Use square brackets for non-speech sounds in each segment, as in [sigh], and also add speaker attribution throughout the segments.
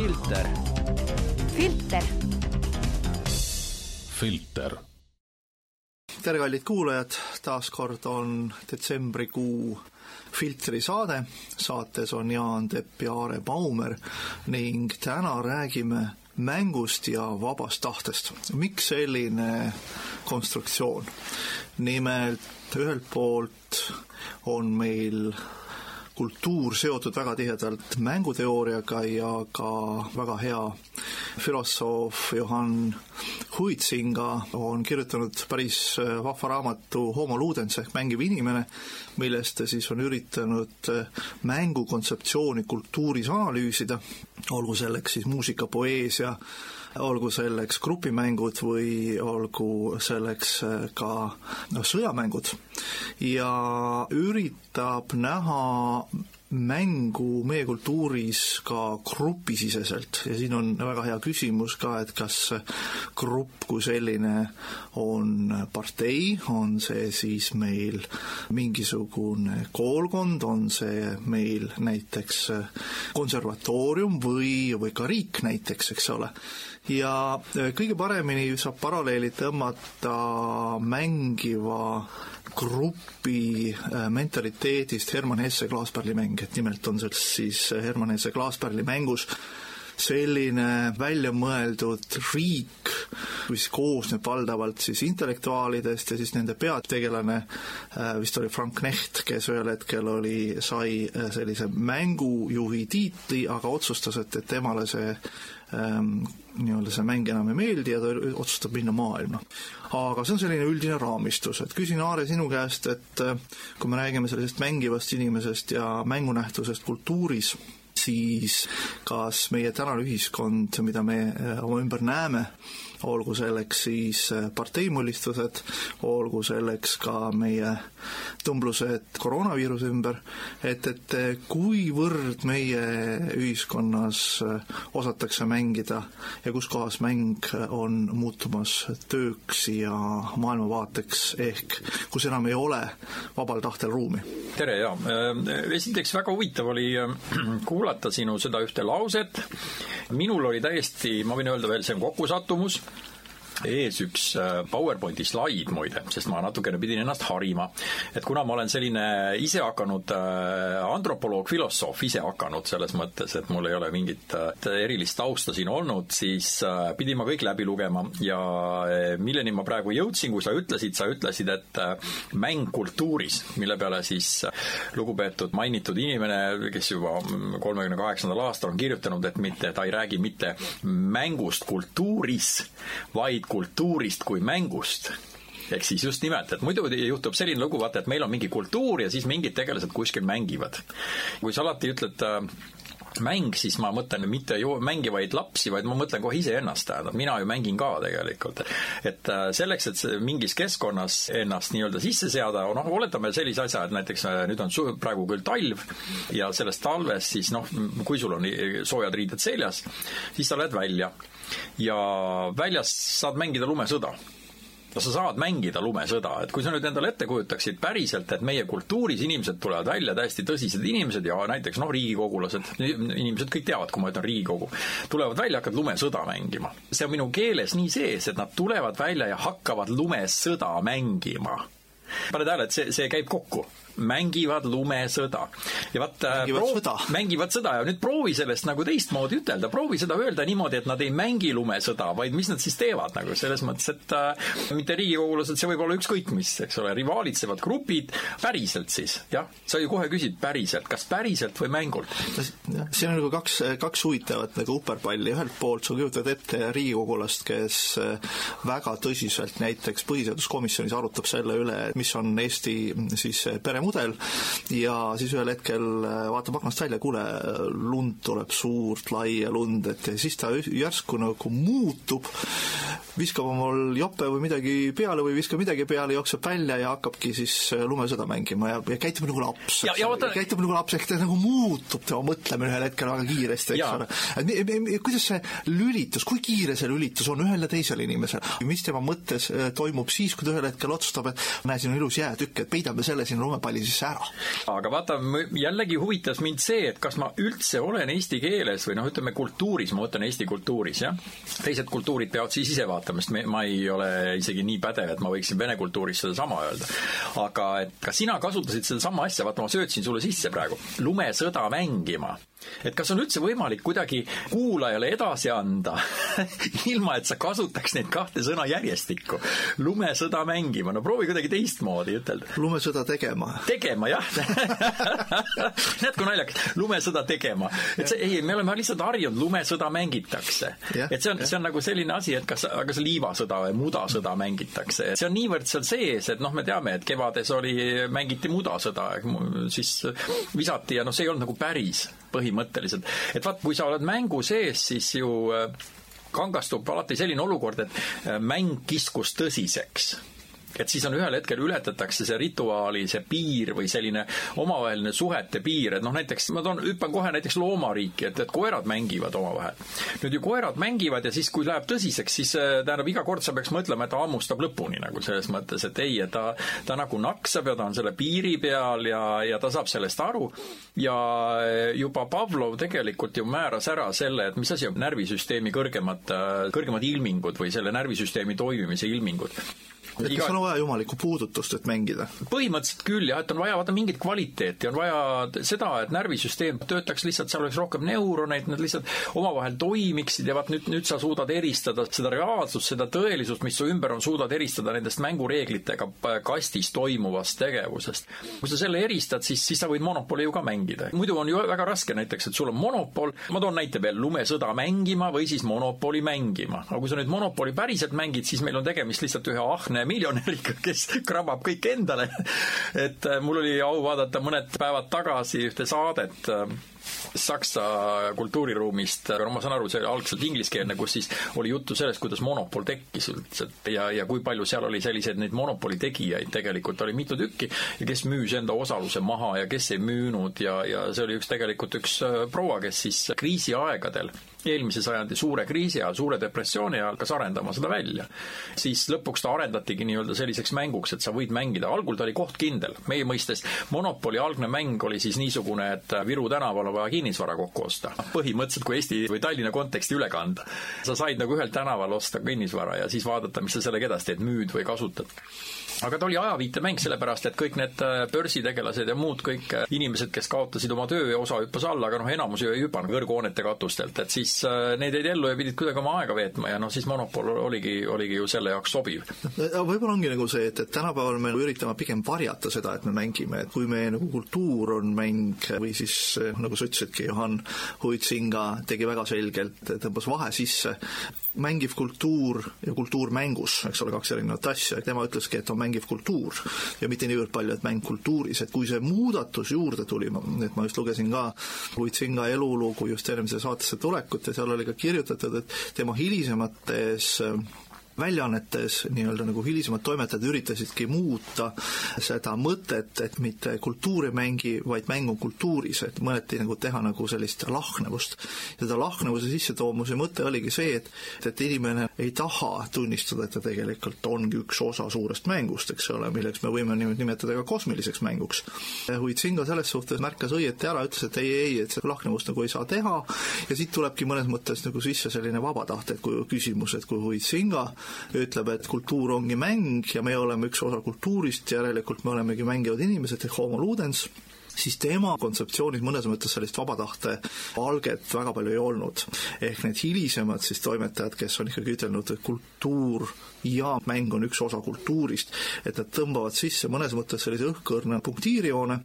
Speaker 1: filter.
Speaker 2: filter.
Speaker 3: filter.
Speaker 4: tere, kallid kuulajad, taas kord on detsembrikuu filtri saade, saates on Jaan Tepp ja Aare Baumer ning täna räägime mängust ja vabast tahtest. miks selline konstruktsioon? nimelt ühelt poolt on meil kultuur seotud väga tihedalt mänguteooriaga ja ka väga hea filosoof Johann Huitzinga on kirjutanud päris vahva raamatu Homo ludens ehk mängiv inimene, milles ta siis on üritanud mängu kontseptsiooni kultuuris analüüsida, olgu selleks siis muusika, poeesia, olgu selleks grupimängud või olgu selleks ka noh, sõjamängud. Ja üritab näha mängu meie kultuuris ka grupisiseselt ja siin on väga hea küsimus ka, et kas grupp kui selline on partei, on see siis meil mingisugune koolkond, on see meil näiteks konservatoorium või, või ka riik näiteks, eks ole. ja kõige paremini saab paralleeli tõmmata mängiva grupi mentaliteedist Hermann Hesse Klaaspärli mäng, et nimelt on seal siis Hermann Hesse Klaaspärli mängus selline väljamõeldud riik, mis koosneb valdavalt siis intellektuaalidest ja siis nende peategelane vist oli Frank Knecht, kes ühel hetkel oli, sai sellise mängujuhi tiitli, aga otsustas, et, et temale see ähm, nii-öelda see mäng enam ei meeldi ja ta otsustab minna maailma. aga see on selline üldine raamistus, et küsin, Aare, sinu käest, et kui me räägime sellisest mängivast inimesest ja mängunähtusest kultuuris, siis kas meie tänane ühiskond, mida me oma ümber näeme, olgu selleks siis parteimullistused, olgu selleks ka meie tumblused koroonaviiruse ümber, et, et kuivõrd meie ühiskonnas osatakse mängida ja kus kohas mäng on muutumas tööks ja maailmavaateks, ehk kus enam ei ole vabal tahtel ruumi?
Speaker 5: tere ja esiteks väga huvitav oli [clears throat] kuulata sinu seda ühte lauset. minul oli täiesti, ma võin öelda veel, see on kokkusattumus ees üks PowerPointi slaid muide, sest ma natukene pidin ennast harima. et kuna ma olen selline ise hakanud antropoloog, filosoof, ise hakanud selles mõttes, et mul ei ole mingit erilist tausta siin olnud, siis pidin ma kõik läbi lugema ja milleni ma praegu jõudsin, kui sa ütlesid, sa ütlesid, et mäng kultuuris, mille peale siis lugupeetud mainitud inimene, kes juba kolmekümne kaheksandal aastal on kirjutanud, et mitte, ta ei räägi mitte mängust kultuuris, vaid kultuurist kui mängust ehk siis just nimelt, et muidu juhtub selline lugu, vaata, et meil on mingi kultuur ja siis mingid tegelased kuskil mängivad. kui sa alati ütled äh, mäng, siis ma mõtlen mitte ju mängivaid lapsi, vaid ma mõtlen kohe iseennast, tähendab, mina ju mängin ka tegelikult. et selleks, et mingis keskkonnas ennast nii-öelda sisse seada, noh, oletame sellise asja, et näiteks nüüd on praegu küll talv ja sellest talvest siis noh, kui sul on soojad riided seljas, siis sa lähed välja ja väljas saad mängida lumesõda no sa saad mängida lumesõda, et kui sa nüüd endale ette kujutaksid päriselt, et meie kultuuris inimesed tulevad välja, täiesti tõsised inimesed ja näiteks noh, riigikogulased, inimesed kõik teavad, kui ma ütlen Riigikogu, tulevad välja, hakkavad lumesõda mängima. see on minu keeles nii sees, et nad tulevad välja ja hakkavad lumesõda mängima. pane tähele, et see, see käib kokku mängivad lumesõda. ja vaat
Speaker 4: mängivad proov, sõda.
Speaker 5: mängivad sõda ja nüüd proovi sellest nagu teistmoodi ütelda, proovi seda öelda niimoodi, et nad ei mängi lumesõda, vaid mis nad siis teevad nagu selles mõttes, et äh, mitte riigikogulased, see võib olla ükskõik mis, eks ole, rivaalitsevad grupid, päriselt siis, jah, sa ju kohe küsid päriselt, kas päriselt või mängult?
Speaker 4: siin on nagu kaks, kaks huvitavat nagu uperpalli, ühelt poolt sa kujutad ette riigikogulast, kes väga tõsiselt näiteks põhiseaduskomisjonis arutab selle üle, mis on Eesti siis peremudel, mudel ja siis ühel hetkel vaatab aknast välja, kuule, lund tuleb suurt, laia lund, et ja siis ta järsku nagu muutub viskab omal jope või midagi peale või viskab midagi peale, jookseb välja ja hakkabki siis äh, lumesõda mängima ja, ja käitub nagu laps.
Speaker 5: ja, ja oota.
Speaker 4: käitub nagu laps, ehk ta nagu muutub tema mõtlemine ühel hetkel väga kiiresti, eks ole. et kuidas see lülitus, kui kiire see lülitus on ühel ja teisel inimesel, mis tema mõttes äh, toimub siis, kui ta ühel hetkel otsustab, et näe, siin on ilus jäätükk, et peidame selle sinna lumepalli sisse ära.
Speaker 5: aga vaata, jällegi huvitas mind see, et kas ma üldse olen eesti keeles või noh, ütleme kultuuris, ma mõtlen Eesti kultuuris, jah. teised kultuurid peavad siis ise vaatama, sest me, ma ei ole isegi nii pädev, et ma võiksin vene kultuuris sedasama öelda. aga et ka sina kasutasid sedasama asja, vaata ma söötsin sulle sisse praegu, lumesõda mängima et kas on üldse võimalik kuidagi kuulajale edasi anda [laughs] ilma, et sa kasutaks neid kahte sõna järjestikku? lumesõda mängima, no proovi kuidagi teistmoodi ütelda.
Speaker 4: lumesõda tegema.
Speaker 5: Tegema, jah [laughs] näed, kui naljakas, lumesõda tegema. et see, ei, me oleme lihtsalt harjunud, lumesõda mängitakse. et see on, see on nagu selline asi, et kas, kas liivasõda või mudasõda mängitakse, see on niivõrd seal sees, et noh, me teame, et kevades oli, mängiti mudasõda, siis visati ja noh, see ei olnud nagu päris põhimõtteliselt. et vaat, kui sa oled mängu sees, siis ju äh, kangastub alati selline olukord, et äh, mäng kiskus tõsiseks et siis on ühel hetkel ületatakse see rituaali, see piir või selline omavaheline suhete piir, et noh, näiteks ma toon, hüppan kohe näiteks loomariiki, et, et koerad mängivad omavahel. nüüd ju koerad mängivad ja siis, kui läheb tõsiseks, siis äh, tähendab, iga kord sa peaks mõtlema, et ta hammustab lõpuni nagu selles mõttes, et ei, et ta, ta nagu naksab ja ta on selle piiri peal ja, ja ta saab sellest aru. ja äh, juba Pavlov tegelikult ju määras ära selle, et mis asi on närvisüsteemi kõrgemad, äh, kõrgemad ilmingud või selle närvisüsteemi toimimise ilmingud
Speaker 4: et kas on vaja jumalikku puudutust, et mängida?
Speaker 5: põhimõtteliselt küll jah, et on vaja vaata mingit kvaliteeti, on vaja seda, et närvisüsteem töötaks lihtsalt, seal oleks rohkem neuroneid, nad lihtsalt omavahel toimiksid ja vaat nüüd, nüüd sa suudad eristada seda reaalsust, seda tõelisust, mis su ümber on, suudad eristada nendest mängureeglitega kastis toimuvast tegevusest. kui sa selle eristad, siis, siis sa võid Monopoli ju ka mängida. muidu on ju väga raske näiteks, et sul on Monopol, ma toon näite veel, lumesõda mängima või siis Monopoli mängima. aga kui sa nüüd Monopoli päriselt mängid, siis meil on tegemist lihtsalt ühe ahne miljonäriga, kes krabab kõik endale. et äh, mul oli au vaadata mõned päevad tagasi ühte saadet äh, Saksa kultuuriruumist, no ma saan aru, see oli algselt ingliskeelne, kus siis oli juttu sellest, kuidas monopol tekkis üldse. Ja, ja kui palju seal oli selliseid neid monopoli tegijaid tegelikult oli mitu tükki ja kes müüs enda osaluse maha ja kes ei müünud ja, ja see oli üks tegelikult üks äh, proua, kes siis kriisiaegadel eelmise sajandi suure kriisi ajal, suure depressiooni ajal hakkas arendama seda välja. siis lõpuks ta arendatigi nii-öelda selliseks mänguks, et sa võid mängida, algul ta oli kohtkindel, meie mõistes. Monopoli algne mäng oli siis niisugune, et Viru tänaval on vaja kinnisvara kokku osta. põhimõtteliselt, kui Eesti või Tallinna konteksti üle kanda. sa said nagu ühel tänaval osta kinnisvara ja siis vaadata, mis sa sellega edasi teed, müüd või kasutad aga ta oli ajaviitemäng, sellepärast et kõik need äh, börsitegelased ja muud kõik äh, inimesed, kes kaotasid oma töö ja osa hüppas alla, aga noh, enamus ju ei hüpanud kõrghoonete katustelt, et siis äh, need jäid ellu ja pidid kuidagi oma aega veetma ja noh, siis monopol oligi, oligi ju selle jaoks sobiv.
Speaker 4: võib-olla ongi nagu see, et, et tänapäeval me üritame pigem varjata seda, et me mängime, et kui meie nagu kultuur on mäng või siis nagu sa ütlesidki, Johan Huitsinga tegi väga selgelt, tõmbas vahe sisse, mängiv kultuur ja kultuur mängus, eks ole, kaks erinevat asja, tema ütleski, et on mängiv kultuur. Ja mitte niivõrd palju, et mäng kultuuris, et kui see muudatus juurde tuli, et ma just lugesin ka Luitsinga elulugu just eelmise saatesse tulekut ja seal oli ka kirjutatud, et tema hilisemates väljaannetes nii-öelda nagu hilisemad toimetajad üritasidki muuta seda mõtet, et mitte kultuur ei mängi, vaid mäng on kultuuris, et mõneti nagu teha nagu sellist lahknevust. seda lahknevuse sissetoomise mõte oligi see, et, et inimene ei taha tunnistada, et ta tegelikult ongi üks osa suurest mängust, eks ole, milleks me võime nimetada ka kosmiliseks mänguks. Huitsinga selles suhtes märkas õieti ära, ütles, et ei, ei, et seda lahknevust nagu ei saa teha ja siit tulebki mõnes mõttes nagu sisse selline vabatahtliku küsimus, et kui Huitsinga ütleb, et kultuur ongi mäng ja me oleme üks osa kultuurist, järelikult me olemegi mängivad inimesed ehk homo ludens siis tema kontseptsioonis mõnes mõttes sellist vaba tahte alget väga palju ei olnud. ehk need hilisemad siis toimetajad, kes on ikkagi ütelnud, et kultuur ja mäng on üks osa kultuurist, et nad tõmbavad sisse mõnes mõttes sellise õhkõrna punktiirijoone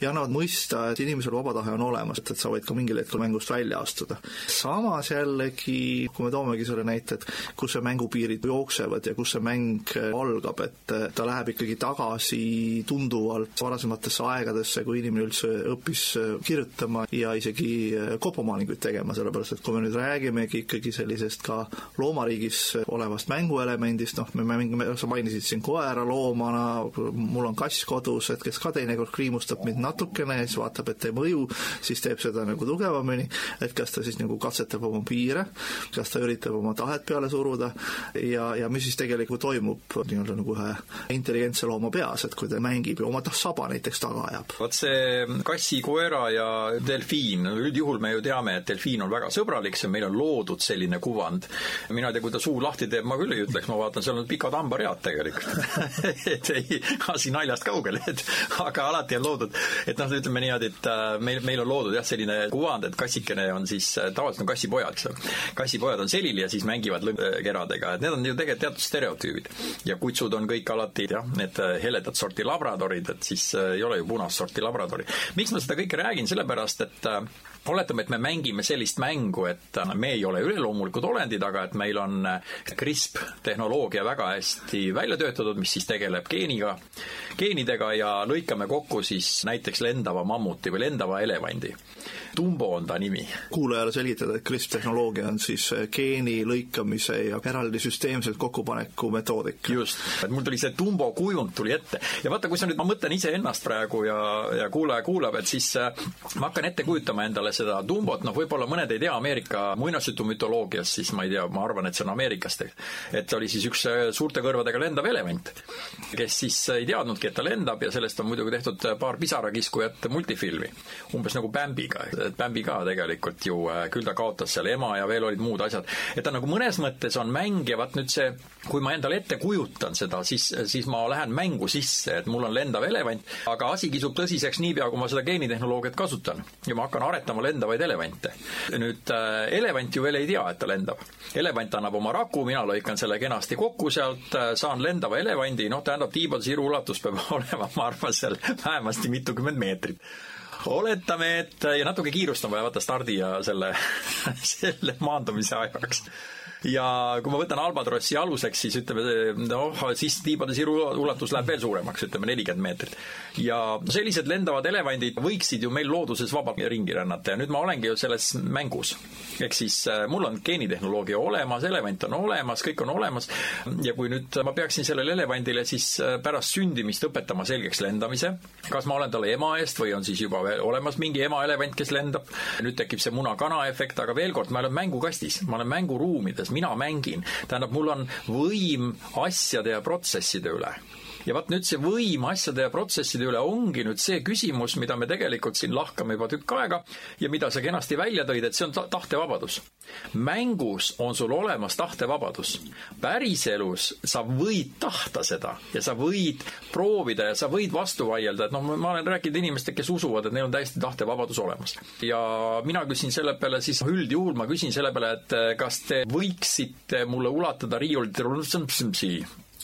Speaker 4: ja annavad mõista, et inimesel vaba tahe on olemas, et, et sa võid ka mingil hetkel mängust välja astuda. samas jällegi, kui me toomegi selle näite, et kus see mängupiirid jooksevad ja kus see mäng algab, et ta läheb ikkagi tagasi tunduvalt varasematesse aegadesse, kui inimene üldse õppis kirjutama ja isegi kopomaalinguid tegema, sellepärast et kui me nüüd räägimegi ikkagi sellisest ka loomariigis olevast mänguelemendist, noh, me mängime, sa mainisid siin koera loomana, mul on kass kodus, et kes ka teinekord kriimustab mind natukene ja siis vaatab, et ei mõju, siis teeb seda nagu tugevamini, et kas ta siis nagu katsetab oma piire, kas ta üritab oma tahet peale suruda ja, ja mis siis tegelikult toimub nii-öelda nagu ühe intelligentse looma peas, et kui ta mängib ja oma saba näiteks taga ajab.
Speaker 5: vot see kassi, koera ja delfiin, üldjuhul me ju teame, et delfiin on väga sõbralik, see meil on loodud selline kuvand. mina ei tea, kui ta suu lahti teeb, ma küll ei ütleks, ma vaatan, seal on pikad hambaread tegelikult [laughs] et ei, asi naljast kaugel, et aga alati on loodud, et noh, ütleme niimoodi, et äh, meil, meil on loodud jah, selline kuvand, et kassikene on siis, äh, tavaliselt on kassipojad, eks ole. kassipojad on selili ja siis mängivad lõngkeradega, et need on ju tegelikult teatud stereotüübid. ja kutsud on kõik alati jah, need äh, heledat sorti labradorid, et siis ei ole ju punast sorti labradori. miks ma seda kõike räägin, sellepärast et oletame, et me mängime sellist mängu, et me ei ole üleloomulikud olendid, aga et meil on CRISP tehnoloogia väga hästi välja töötatud, mis siis tegeleb geeniga, geenidega ja lõikame kokku siis näiteks lendava mammuti või lendava elevandi. Tumbo on ta nimi.
Speaker 4: kuulajale selgitada, et CRISP tehnoloogia on siis geeni lõikamise ja eraldi süsteemselt kokkupaneku metoodika.
Speaker 5: just, et mul tuli see Tumbo kujund tuli ette ja vaata, kui sa nüüd, ma mõtlen iseennast praegu ja, ja kuulaja kuulab, et siis äh, ma hakkan ette kujutama endale seda Tumbot, noh, võib-olla mõned ei tea Ameerika muinasjutumütoloogias, siis ma ei tea, ma arvan, et see on Ameerikast, et oli siis üks äh, suurte kõrvadega lendav elevant, kes siis ei teadnudki, et ta lendab ja sellest on muidugi tehtud paar pisarakiskujat multifilmi, umbes nagu Bambiga, et Bambi ka tegelikult ju, äh, küll ta kaotas seal ema ja veel olid muud asjad, et ta nagu mõnes mõttes on mäng ja vaat nüüd see, kui ma endale ette kujutan seda, siis, siis ma lähen mängu sisse, et mul on lendav elevant, aga asi kisub tõsiseks niipea, kui ma seda geenitehnoloogiat kasutan. Ja ma hakkan aretama lendavaid elevante. nüüd äh, elevant ju veel ei tea, et ta lendab. elevant annab oma raku, mina lõikan selle kenasti kokku sealt, äh, saan lendava elevandi, noh, tähendab, tiibade siru ulatus peab [laughs] olema, ma arvan, seal vähemasti mitukümmend meetrit oletame, et ja natuke kiirustama vaja vaata stardi ja selle, [laughs] selle maandumise ajaks ja kui ma võtan Albatrossi aluseks, siis ütleme, noh, siis tiibade siru ulatus läheb veel suuremaks, ütleme nelikümmend meetrit. ja sellised lendavad elevandid võiksid ju meil looduses vabalt ringi rännata ja nüüd ma olengi ju selles mängus. ehk siis äh, mul on geenitehnoloogia olemas, elevant on olemas, kõik on olemas ja kui nüüd ma peaksin sellele elevandile siis äh, pärast sündimist õpetama selgeks lendamise, kas ma olen talle ema eest või on siis juba olemas mingi ema elevant, kes lendab, nüüd tekib see muna-kana efekt, aga veel kord, ma olen mängukastis, ma olen mänguruumides, kuidas mina mängin. tähendab, mul on võim asjade ja protsesside üle ja vot nüüd see võim asjade ja protsesside üle ongi nüüd see küsimus, mida me tegelikult siin lahkame juba tükk aega ja mida sa kenasti välja tõid, et see on tahtevabadus. mängus on sul olemas tahtevabadus. päriselus sa võid tahta seda ja sa võid proovida ja sa võid vastu vaielda, et noh, ma olen rääkinud inimestega, kes usuvad, et neil on täiesti tahtevabadus olemas. ja mina küsin selle peale siis, üldjuhul ma küsin selle peale, et kas te võiksite mulle ulatada riiulit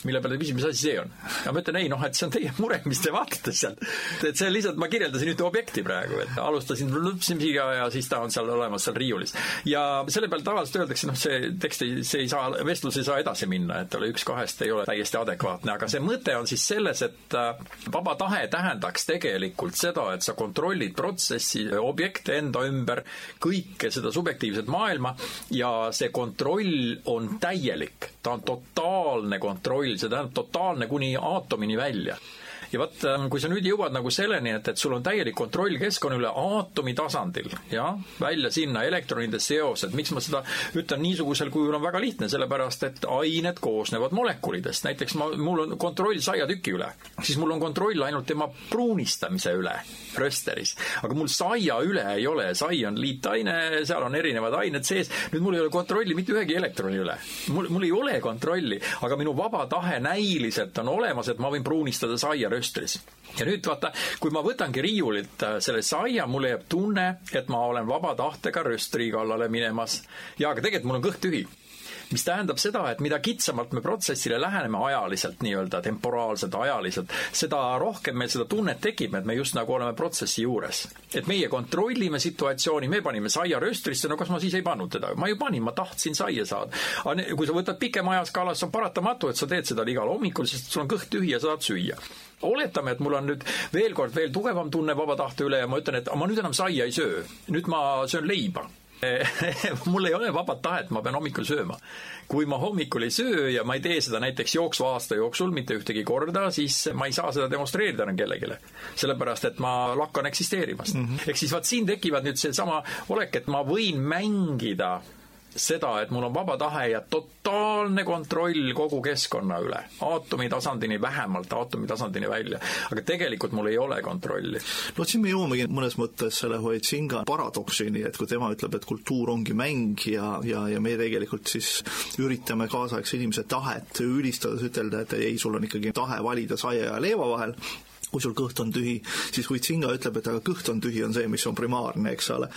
Speaker 5: mille peale ta küsib, mis asi see on. ja ma ütlen ei, noh, et see on teie mure, mis te vaatate sealt. et see lihtsalt, ma kirjeldasin ühte objekti praegu, et alustasin lüpsimisega ja siis ta on seal olemas seal riiulis. ja selle peale tavaliselt öeldakse, noh, see tekst ei, see ei saa, vestlus ei saa edasi minna, et ole üks kahest ei ole täiesti adekvaatne, aga see mõte on siis selles, et äh, vaba tahe tähendaks tegelikult seda, et sa kontrollid protsessi, objekte enda ümber, kõike seda subjektiivset maailma ja see kontroll on täielik, ta on totaalne kontroll, see tähendab totaalne kuni aatomini välja ja vot, ähm, kui sa nüüd jõuad nagu selleni, et, et sul on täielik kontroll keskkonna üle aatomi tasandil, jah, välja sinna elektronide seosed, miks ma seda ütlen niisugusel kujul, on väga lihtne, sellepärast et ained koosnevad molekulidest, näiteks ma, mul on kontroll saiatüki üle, siis mul on kontroll ainult tema pruunistamise üle rösteris, aga mul saia üle ei ole, sai on liitaine, seal on erinevad ained sees, nüüd mul ei ole kontrolli mitte ühegi elektroni üle. mul, mul ei ole kontrolli, aga minu vaba tahe näiliselt on olemas, et ma võin pruunistada saia röstris. ja nüüd vaata, kui ma võtangi riiulilt äh, selle saia, mulle jääb tunne, et ma olen vaba tahtega röstri kallale minemas. ja aga tegelikult mul on kõht tühi mis tähendab seda, et mida kitsamalt me protsessile läheneme ajaliselt, nii-öelda temporaalselt, ajaliselt, seda rohkem meil seda tunnet tekib, et me just nagu oleme protsessi juures. et meie kontrollime situatsiooni, me panime saia rööstrisse, no kas ma siis ei pannud teda, ma ju panin, ma tahtsin saia saada. aga kui sa võtad pikema ajaskaala, siis on paratamatu, et sa teed seda igal hommikul, sest sul on kõht tühi ja sa tahad süüa oletame, et mul on nüüd veel kord veel tugevam tunne vaba tahte üle ja ma ütlen, et ma nüüd enam saia ei söö, nüüd ma söön leiba [laughs] mul ei ole vabat tahet, ma pean hommikul sööma. kui ma hommikul ei söö ja ma ei tee seda näiteks jooksva aasta jooksul mitte ühtegi korda, siis ma ei saa seda demonstreerida enam kellelegi. sellepärast, et ma lakkan eksisteerimast mm. -hmm. ehk siis vaat siin tekivad nüüd seesama olek, et ma võin mängida seda, et mul on vaba tahe ja totaalne kontroll kogu keskkonna üle, aatomi tasandini vähemalt, aatomi tasandini välja. aga tegelikult mul ei ole kontrolli.
Speaker 4: no siin me jõuamegi mõnes mõttes selle Huizinga paradoksini, et kui tema ütleb, et kultuur ongi mäng ja, ja, ja me tegelikult siis üritame kaasaegse inimese tahet ülistades ütelda, et ei, sul on ikkagi tahe valida saia ja leiva vahel, kui sul kõht on tühi, siis Huitzinga ütleb, et aga kõht on tühi, on see, mis on primaarne, eks ole.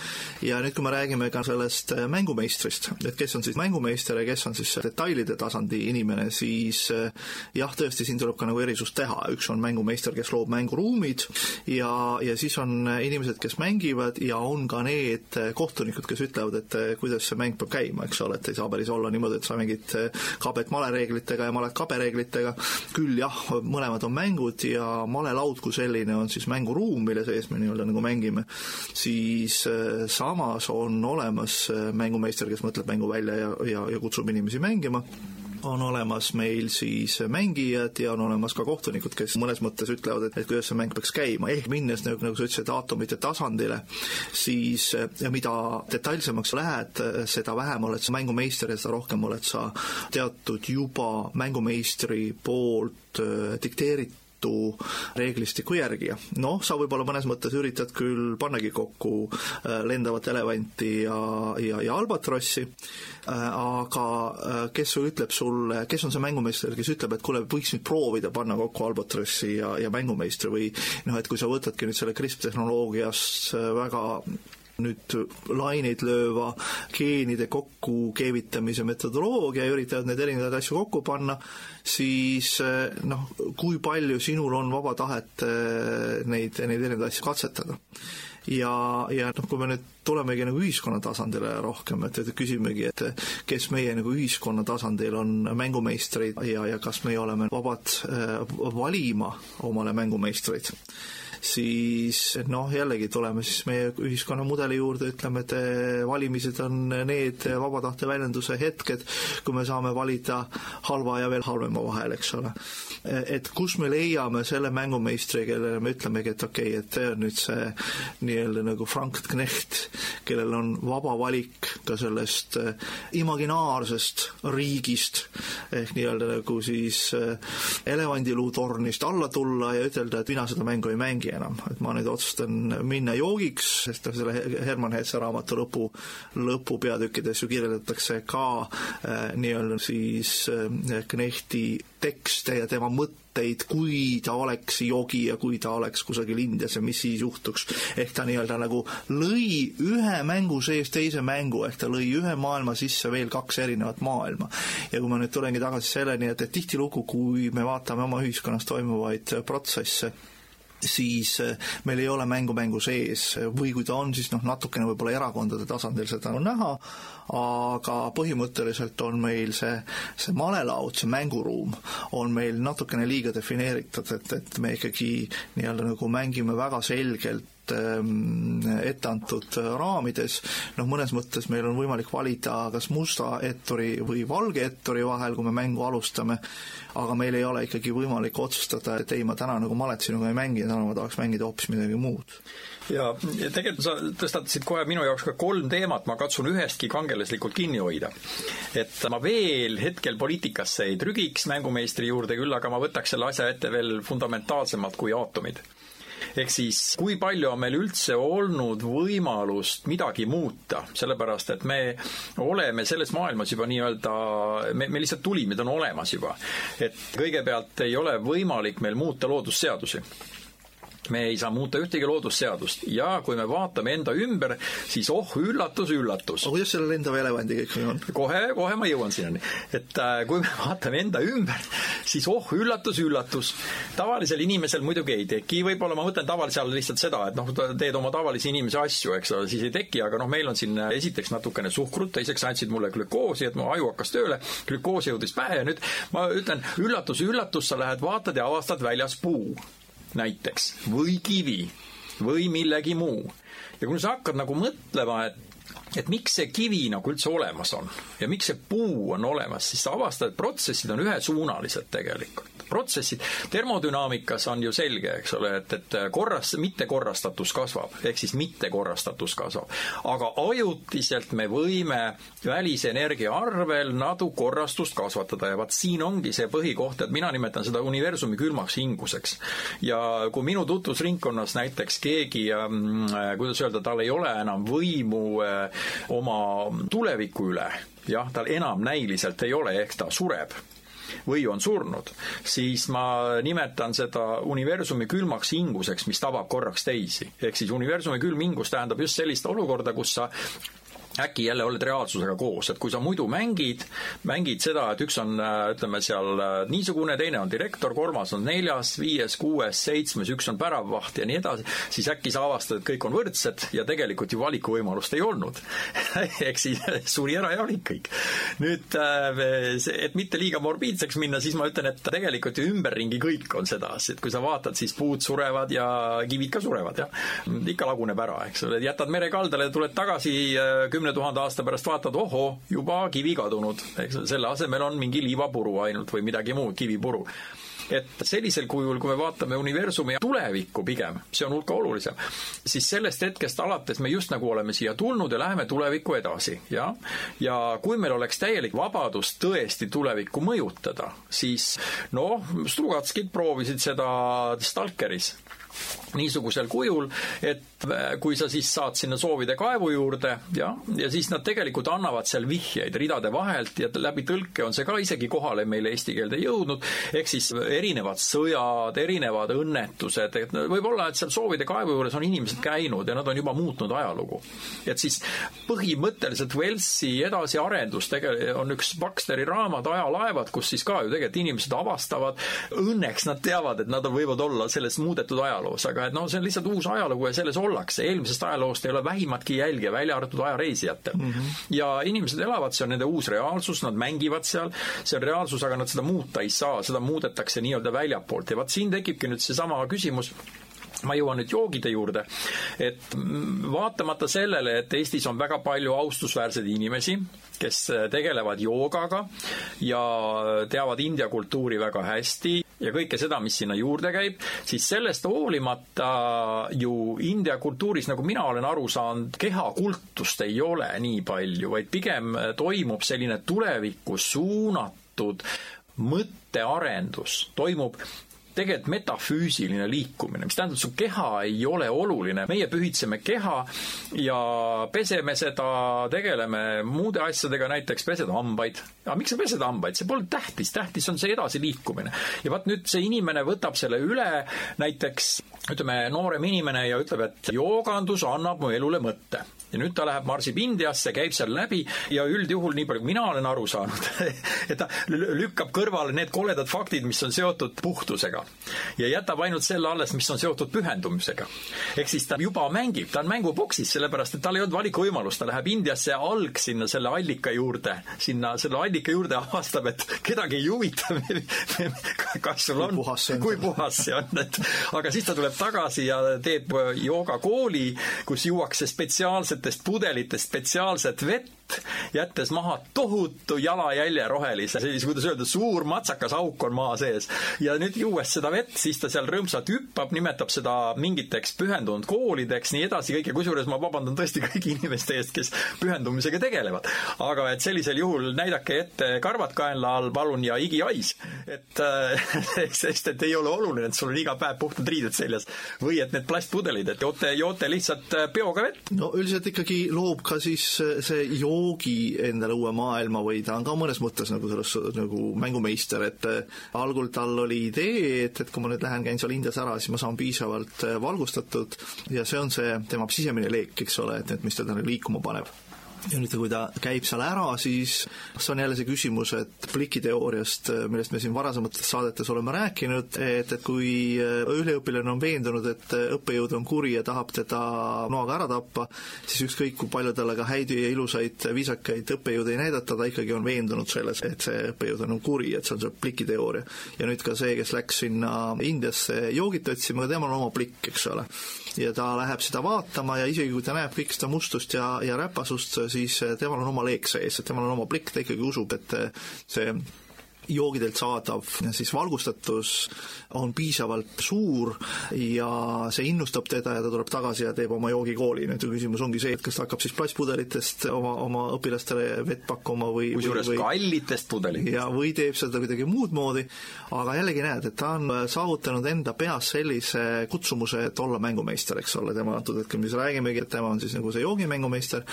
Speaker 4: ja nüüd, kui me räägime ka sellest äh, mängumeistrist, et kes on siis mängumeister ja kes on siis detailide tasandi inimene, siis äh, jah, tõesti, siin tuleb ka nagu erisus teha, üks on mängumeister, kes loob mänguruumid ja, ja siis on äh, inimesed, kes mängivad ja on ka need kohtunikud, kes ütlevad, et kuidas see mäng peab käima, eks ole, et ei saa päris olla niimoodi, et sa mängid kabet malereeglitega ja malet kabereeglitega, küll jah, mõlemad on mängud ja male laud kui selline on siis mänguruum, mille sees me nii-öelda nagu mängime, siis äh, samas on olemas äh, mängumeister, kes mõtleb mängu välja ja, ja, ja kutsub inimesi mängima. On olemas meil siis mängijad ja on olemas ka kohtunikud, kes mõnes mõttes ütlevad, et, et kuidas see mäng peaks käima, ehk minnes nagu, nagu sa ütlesid, aatomite tasandile, siis ja mida detailsemaks lähed, seda vähem oled sa mängumeister ja seda rohkem oled sa teatud juba mängumeistri poolt äh, dikteeritud Liidu reeglistiku järgija. noh, sa võib-olla mõnes mõttes üritad küll pannagi kokku äh, lendavat elevanti ja, ja, ja albatrossi, äh, aga äh, kes ütleb sulle, kes on see mängumeister, kes ütleb, et kuule, võiks nüüd proovida panna kokku albatrossi ja, ja mängumeistri või noh, et kui sa võtadki nüüd selle CRISP tehnoloogias väga nüüd laineid lööva geenide kokkukeevitamise metodoloogia ja üritavad neid erinevaid asju kokku panna, siis eh, noh, kui palju sinul on vaba tahet eh, neid, neid erinevaid asju katsetada? Ja, ja noh, kui me nüüd tulemegi nagu ühiskonna tasandile rohkem, et, et küsimegi, et kes meie nagu ühiskonna tasandil on mängumeistrid ja, ja kas meie oleme vabad äh, valima omale mängumeistreid siis noh, jällegi tuleme siis meie ühiskonnamudeli juurde, ütleme, et eh, valimised on need vaba tahte väljenduse hetked, kui me saame valida halva ja veel halvema vahel, eks ole. et kus me leiame selle mängumeistri, kellele me ütlemegi, et okei okay,, et see on nüüd see nii-öelda nagu Frank Knecht, kellel on vaba valik ka sellest eh, imaginaarsest riigist ehk nii-öelda nagu siis eh, elevandiluutornist alla tulla ja ütelda, et mina seda mängu ei mängi mängigi enam, et ma nüüd otsustan minna joogiks, sest noh, selle Herman Hesse raamatu lõpu, lõpupeatükkides ju kirjeldatakse ka äh, nii-öelda siis äh, Knehti tekste ja tema mõtteid, kui ta oleks jogi ja kui ta oleks kusagil Indias ja mis siis juhtuks. ehk ta nii-öelda nagu lõi ühe mängu sees teise mängu, ehk ta lõi ühe maailma sisse veel kaks erinevat maailma. ja kui ma nüüd tulengi tagasi selleni, et, et tihtilugu, kui me vaatame oma ühiskonnas toimuvaid protsesse, siis eh, meil ei ole mängu mängu sees. Või kui ta on, siis noh, natukene võib-olla erakondade tasandil seda on näha, aga põhimõtteliselt on meil see, see malelaud, see mänguruum, on meil natukene liiga defineeritud, et, et me ikkagi nii-öelda nagu mängime väga selgelt Ähm, etteantud raamides, noh, mõnes mõttes meil on võimalik valida kas musta etturi või valge etturi vahel, kui me mängu alustame, aga meil ei ole ikkagi võimalik otsustada, et ei, ma täna nagu malet sinuga ei mängi, täna ma tahaks mängida hoopis midagi muud
Speaker 5: ja tegelikult sa tõstatasid kohe minu jaoks ka kolm teemat, ma katsun ühestki kangelaslikult kinni hoida. et ma veel hetkel poliitikasse ei trügiks mängumeistri juurde, küll aga ma võtaks selle asja ette veel fundamentaalsemalt kui aatomid ehk siis kui palju on meil üldse olnud võimalust midagi muuta, sellepärast et me oleme selles maailmas juba nii-öelda, me, me lihtsalt tulime, ta on olemas juba. et kõigepealt ei ole võimalik meil muuta loodusseadusi me ei saa muuta ühtegi loodusseadust ja kui me vaatame enda ümber, siis oh üllatus, üllatus.
Speaker 4: aga kuidas selle lendava elevandiga ikkagi on?
Speaker 5: kohe, kohe ma jõuan sinnani. et äh, kui me vaatame enda ümber, siis oh üllatus, üllatus. tavalisel inimesel muidugi ei teki, võib-olla ma mõtlen tavalise all lihtsalt seda, et noh, teed oma tavalise inimese asju, eks ole, siis ei teki, aga noh, meil on siin äh, esiteks natukene suhkrut, teiseks andsid mulle glükoosi, et mu aju hakkas tööle, glükoos jõudis pähe ja nüüd ma ütlen, üllatus, üllatus, sa lähed vaatad ja avastad väljas puu näiteks või kivi või millegi muu. ja kui sa hakkad nagu mõtlema, et et miks see kivi nagu üldse olemas on ja miks see puu on olemas, siis sa avastad, et protsessid on ühesuunalised tegelikult. protsessid, termodünaamikas on ju selge, eks ole, et, et korras, mittekorrastatus kasvab, ehk siis mittekorrastatus kasvab. aga ajutiselt me võime välisenergia arvel nadu korrastust kasvatada ja vaat siin ongi see põhikoht, et mina nimetan seda universumi külmaks hinguseks. ja kui minu tutvusringkonnas näiteks keegi äh,, kuidas öelda, tal ei ole enam võimu äh, oma tuleviku üle, jah, tal enam näiliselt ei ole, ehk ta sureb või on surnud, siis ma nimetan seda universumi külmaks hinguseks, mis tabab korraks teisi. ehk siis universumi külm hingus tähendab just sellist olukorda, kus sa äkki jälle oled reaalsusega koos, et kui sa muidu mängid, mängid seda, et üks on äh, ütleme seal äh, niisugune, teine on direktor, kolmas on neljas, viies, kuues, seitsmes, üks on päravvaht ja nii edasi, siis äkki sa avastad, et kõik on võrdsed ja tegelikult ju valikuvõimalust ei olnud [laughs] ehk siis suri ära ja olid kõik. nüüd, äh, et mitte liiga morbiidseks minna, siis ma ütlen, et tegelikult ju ümberringi kõik on sedasi, et kui sa vaatad, siis puud surevad ja kivid ka surevad, jah. ikka laguneb ära, eks ole, jätad mere kaldale, tuled tagasi kümne tuhande aasta pärast vaatad, ohoo, juba kivi kadunud, eks selle asemel on mingi liivapuru ainult või midagi muud, kivipuru. Et sellisel kujul, kui me vaatame universumi tulevikku pigem, see on hulka olulisem, siis sellest hetkest alates me just nagu oleme siia tulnud ja läheme tulevikku edasi, jah. ja kui meil oleks täielik vabadus tõesti tulevikku mõjutada, siis noh, Strugatskid proovisid seda Stalkeris niisugusel kujul, et äh, kui sa siis saad sinna soovide kaevu juurde ja, ja siis nad tegelikult annavad seal vihjeid ridade vahelt ja läbi tõlke on see ka isegi kohale meile eesti keelde jõudnud, ehk siis erinevad sõjad, erinevad õnnetused, et võib-olla, et seal soovide kaevu juures on inimesed käinud ja nad on juba muutnud ajalugu. et siis põhimõtteliselt Velsi edasiarendus tegelikult on üks Baxteri raamat Ajalaevad, kus siis ka ju tegelikult inimesed avastavad, õnneks nad teavad, et nad võivad olla selles muudetud ajaloos, aga et noh, see on lihtsalt uus ajalugu ja selles ollakse, eelmisest ajaloost ei ole vähimatki jälge, välja arvatud ajareisijatel mm. -hmm. ja inimesed elavad, see on nende uus reaalsus, nad mängivad seal, see on reaalsus, aga nad seda muuta ei saa, seda muudetakse nii-öelda väljapoolt ja vaat siin tekibki nüüd seesama küsimus ma jõuan nüüd joogide juurde, et vaatamata sellele, et Eestis on väga palju austusväärseid inimesi, kes tegelevad joogaga ja teavad India kultuuri väga hästi ja kõike seda, mis sinna juurde käib, siis sellest hoolimata ju India kultuuris, nagu mina olen aru saanud, kehakultust ei ole nii palju, vaid pigem toimub selline tulevikku suunatud mõttearendus, toimub tegelikult metafüüsiline liikumine, mis tähendab, su keha ei ole oluline, meie pühitseme keha ja peseme seda, tegeleme muude asjadega, näiteks pesed hambaid. aga miks sa pesed hambaid, see pole tähtis, tähtis on see edasiliikumine. ja vaat nüüd see inimene võtab selle üle, näiteks ütleme, noorem inimene ja ütleb, et joogandus annab mu elule mõtte ja nüüd ta läheb, marsib Indiasse, käib seal läbi ja üldjuhul, nii palju kui mina olen aru saanud [laughs] et ta lükkab kõrvale need koledad faktid, mis on seotud puhtusega. Ja jätab ainult selle alles, mis on seotud pühendumisega. ehk siis ta juba mängib, ta on mängupoksis, sellepärast et tal ei olnud valikuvõimalust, ta läheb Indiasse alg sinna selle allika juurde, sinna selle allika juurde avastab, et kedagi ei huvita kas sul on, kui puhas see on, et aga siis ta tuleb tagasi ja teeb joogakooli, kus juuakse spetsiaalselt väikestest pudelitest spetsiaalset vett, jättes maha tohutu jalajälje rohelise, sellise, kuidas öelda, suur matsakas auk on maa sees. ja nüüd juues seda vett, siis ta seal rõõmsalt hüppab, nimetab seda mingiteks pühendunud koolideks, nii edasi, kõike, kusjuures ma vabandan tõesti kõigi inimeste eest, kes pühendumisega tegelevad. aga et sellisel juhul näidake ette karvad kaenla all, palun, ja igihais. et äh, [laughs] sest et ei ole oluline, et sul on iga päev puhtad riided seljas või et need plastpudelid, et joote, joote lihtsalt peoga vett.
Speaker 4: no üldiselt ikkagi loob ka siis see joog joogi endale uue maailma või ta on ka mõnes mõttes nagu selles nagu mängumeister, et algul tal oli idee, et, et kui ma nüüd lähen, käin seal Indias ära, siis ma saan piisavalt valgustatud ja see on see tema sisemine leek, eks ole, et, et mis teda liikuma paneb ja nüüd, kui ta käib seal ära, siis see on jälle see küsimus, et plikiteooriast, millest me siin varasemates saadetes oleme rääkinud, et, et kui üliõpilane on veendunud, et õppejõud on kuri ja tahab teda noaga ära tappa, siis ükskõik, kui palju talle ka häid ja ilusaid viisakaid õppejõude ei näidata, ta ikkagi on veendunud selles, et see õppejõud on kuri, et see on see plikiteooria. ja nüüd ka see, kes läks sinna Indiasse joogit otsima, temal on oma plikk, eks ole ja ta läheb seda vaatama ja isegi kui ta näeb kõik seda mustust ja, ja räpasust, siis temal on oma leek sees, temal on oma plikk, ta ikkagi usub, et see joogidelt saadav siis valgustatus on piisavalt suur ja see innustab teda ja ta tuleb tagasi ja teeb oma joogikooli. nüüd küsimus ongi see, et kas ta hakkab siis plastpudelitest oma, oma õpilastele vett pakkuma või
Speaker 5: kusjuures kallitest pudelitest.
Speaker 4: ja või teeb seda kuidagi muud moodi, aga jällegi näed, et ta on saavutanud enda peas sellise kutsumuse, et olla mängumeister, eks ole, tema antud hetkel, mis räägimegi, et tema on siis nagu see joogimängumeister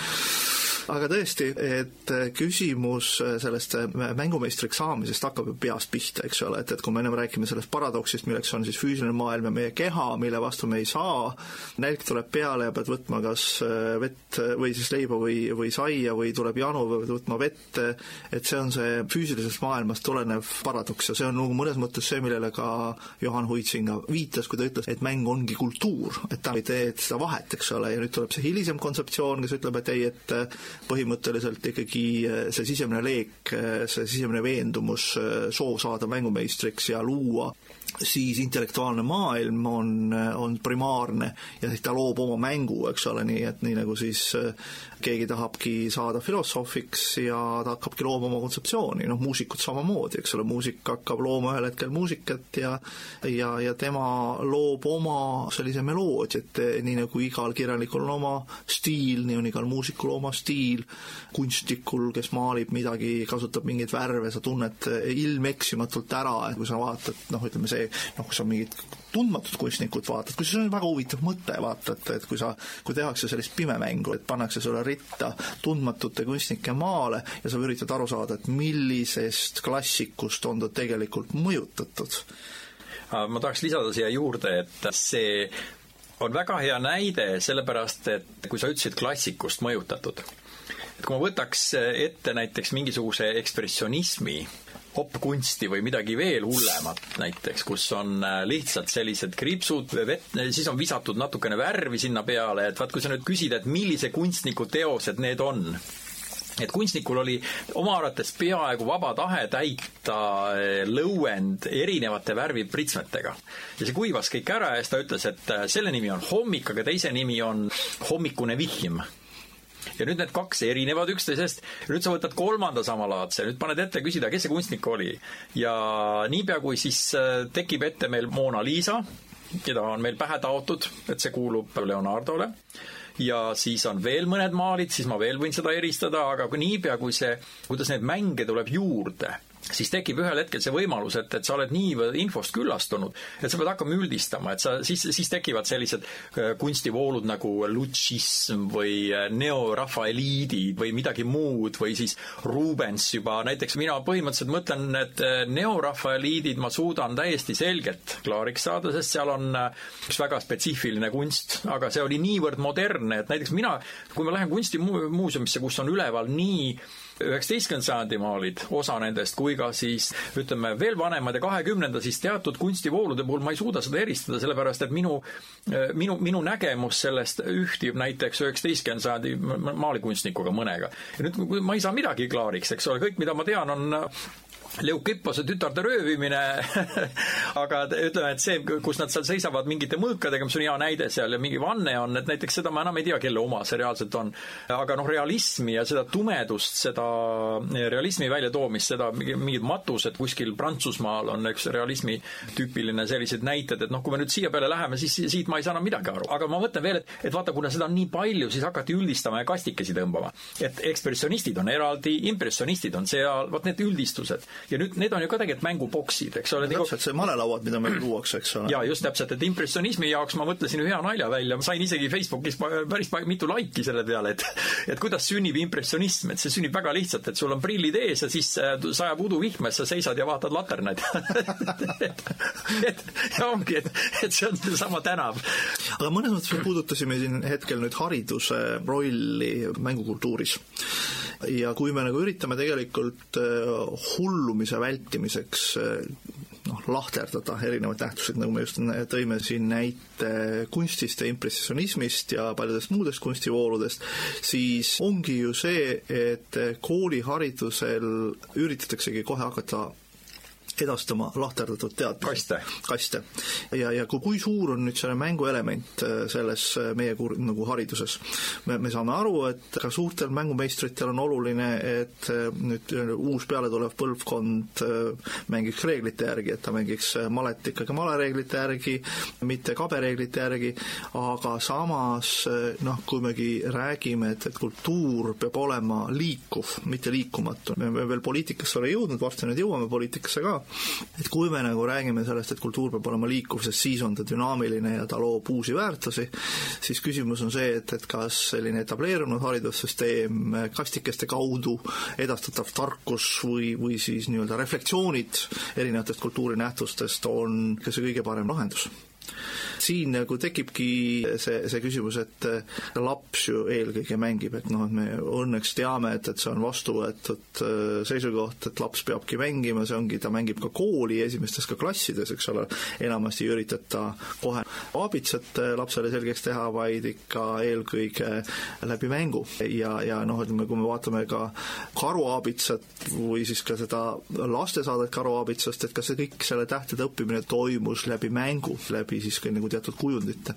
Speaker 4: aga tõesti, et küsimus sellest mängumeistriks saamisest hakkab ju peast pihta, eks ole, et, et kui me ennem räägime sellest paradoksist, milleks on siis füüsiline maailm ja meie keha, mille vastu me ei saa, nälg tuleb peale ja pead võtma kas vett või siis leiba või, või saia või tuleb janu või pead võtma vett, et see on see füüsilisest maailmast tulenev paradoks ja see on nagu mõnes mõttes see, millele ka Johan Huitsinga viitas, kui ta ütles, et mäng ongi kultuur, et ta ei tee seda vahet, eks ole, ja nüüd tuleb see hilisem kontseptsioon, kes ütleb, et ei, et põhimõtteliselt ikkagi eh, see sisemine leek, eh, see sisemine veendumus, eh, soov saada mängumeistriks ja luua siis intellektuaalne maailm on, on primaarne ja siis ta loob oma mängu, eks ole, nii et nii nagu siis keegi tahabki saada filosoofiks ja ta hakkabki looma oma kontseptsiooni, noh muusikud samamoodi, eks ole, muusik hakkab looma ühel hetkel muusikat ja ja, ja tema loob oma sellise meloodia, et nii nagu igal kirjanikul on oma stiil, nii on igal muusikul oma stiil, kunstnikul, kes maalib midagi, kasutab mingeid värve, sa tunned ilmeksimatult ära, et kui sa vaatad, noh, ütleme see, noh, kui sa mingit tundmatut kunstnikut vaatad, kui see on väga huvitav mõte, vaata, et, et kui sa, kui tehakse sellist pimemängu, et pannakse sulle ritta tundmatute kunstnike maale ja sa üritad aru saada, et millisest klassikust on ta tegelikult mõjutatud.
Speaker 5: ma tahaks lisada siia juurde, et see on väga hea näide, sellepärast et kui sa ütlesid klassikust mõjutatud, et kui ma võtaks ette näiteks mingisuguse ekspressionismi popkunsti või midagi veel hullemat näiteks, kus on äh, lihtsalt sellised kriipsud, vett, siis on visatud natukene värvi sinna peale, et vaat kui sa nüüd küsid, et millise kunstniku teosed need on, et kunstnikul oli oma arvates peaaegu vaba tahe täita äh, lõuend erinevate värvipritsmetega. ja see kuivas kõik ära ja siis ta ütles, et äh, selle nimi on hommik, aga teise nimi on hommikune vihm ja nüüd need kaks erinevad üksteisest, nüüd sa võtad kolmanda samalaadse, nüüd paned ette küsida, kes see kunstnik oli. ja niipea, kui siis äh, tekib ette meil Mona Lisa, keda on meil pähe taotud, et see kuulub Leonardole, ja siis on veel mõned maalid, siis ma veel võin seda eristada, aga kui niipea, kui see, kuidas neid mänge tuleb juurde siis tekib ühel hetkel see võimalus, et, et sa oled niivõrd infost küllastunud, et sa pead hakkama üldistama, et sa, siis, siis tekivad sellised äh, kunstivoolud nagu lutšism või äh, neorafaeliidid või midagi muud või siis Rubens juba, näiteks mina põhimõtteliselt mõtlen, et äh, neorafaeliidid ma suudan täiesti selgelt klaariks saada, sest seal on üks väga spetsiifiline kunst, aga see oli niivõrd modernne, et näiteks mina, kui ma lähen kunstimuuseumisse, kus on üleval nii üheksateistkümnenda sajandi maalid, osa nendest, kui ka siis ütleme, veel vanemad ja kahekümnenda, siis teatud kunstivoolude puhul ma ei suuda seda eristada, sellepärast et minu, minu, minu nägemus sellest ühtib näiteks üheksateistkümnenda sajandi maalikunstnikuga mõnega. ja nüüd ma ei saa midagi klaariks, eks ole, kõik, mida ma tean, on Leukippose tütarde röövimine [laughs] aga ütleme, et see, kus nad seal seisavad mingite mõõkadega, mis on hea näide seal ja mingi vanne on, et näiteks seda ma enam ei tea, kelle oma see reaalselt on. aga noh, realismi ja seda tumedust, seda realismi väljatoomist, seda mingid matused kuskil Prantsusmaal on üks realismi tüüpiline sellised näited, et noh, kui me nüüd siia peale läheme, siis siit ma ei saa enam midagi aru. aga ma mõtlen veel, et, et vaata, kuna seda on nii palju, siis hakati üldistama ja kastikesi tõmbama. et ekspressionistid on eraldi, impressionistid on seal, vot need üldistused ja nüüd need on ju ka tegelikult mänguboksid, eks ole.
Speaker 4: täpselt, see malelauad, mida meil luuakse, eks ole.
Speaker 5: jaa, just täpselt, et impressionismi jaoks ma mõtlesin ühe hea nalja välja, ma sain isegi Facebookis päris mitu laiki selle peale, et et kuidas sünnib impressionism, et see sünnib väga lihtsalt, et sul on prillid ees ja siis äh, sajab uduvihma, sa seisad ja vaatad laternaid [laughs] et, et ja ongi, et, et see on seesama tänav.
Speaker 4: aga mõnes mõttes me puudutasime siin hetkel nüüd hariduse rolli mängukultuuris ja kui me nagu üritame tegelikult äh, hullumise vältimiseks äh, noh, lahterdada erinevaid nähtuseid, nagu me just tõime siin näite kunstist ja impressionismist ja paljudest muudest kunstivooludest, siis ongi ju see, et kooliharidusel üritataksegi kohe hakata edastama lahterdatud teadmisi.
Speaker 5: kaste.
Speaker 4: kaste. ja, ja kui, kui suur on nüüd selle mängu element äh, selles äh, meie kur, nagu hariduses? me, me saame aru, et ka suurtel mängumeistritel on oluline, et äh, nüüd uus pealetulev põlvkond mängiks reeglite järgi, et ta mängiks malet ikkagi malereeglite järgi, mitte kabereeglite järgi, aga samas noh, kui megi räägime, et, et kultuur peab olema liikuv, mitte liikumatu, me veel poliitikasse ei ole jõudnud, varsti nüüd jõuame poliitikasse ka, et kui me nagu räägime sellest, et kultuur peab olema liikuv, sest siis on ta dünaamiline ja ta loob uusi väärtusi, siis küsimus on see, et, et kas selline etableerunud haridussüsteem kastikeste kaudu edastatav tarkus või, või siis nii-öelda reflektsioonid erinevatest kultuurinähtustest on ka see kõige parem lahendus siin nagu tekibki see, see küsimus, et laps ju eelkõige mängib, et noh, et me õnneks teame, et, et see on vastu võetud äh, seisukoht, et laps peabki mängima, see ongi, ta mängib ka kooli esimestes ka klassides, eks ole, enamasti ei üritata kohe aabitsat lapsele selgeks teha, vaid ikka eelkõige läbi mängu. ja, ja noh, ütleme, kui me vaatame ka karuaabitsat või siis ka seda lastesaadet karuaabitsast, et kas see kõik, selle tähtede õppimine toimus läbi mängu, läbi siis ka nagu teatud kujundite.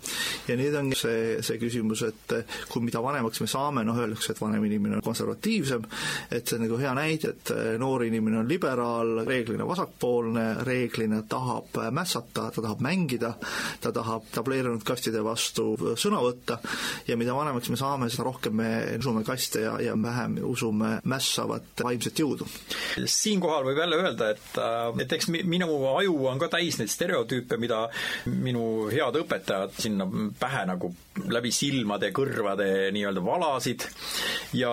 Speaker 4: ja nüüd on see, see küsimus, et kui mida vanemaks me saame, noh, öeldakse, et vanem inimene on konservatiivsem, et see on nagu hea näide, et noor inimene on liberaal, reeglina vasakpoolne, reeglina tahab mässata, ta tahab mängida, ta tahab tableerunud kastide vastu sõna võtta ja mida vanemaks me saame, seda rohkem me usume kaste ja, ja vähem usume mässavat vaimset jõudu.
Speaker 5: siinkohal võib jälle öelda, et, et eks minu aju on ka täis neid stereotüüpe, mida minu head õpetajad sinna pähe nagu läbi silmade kõrvade nii-öelda valasid. ja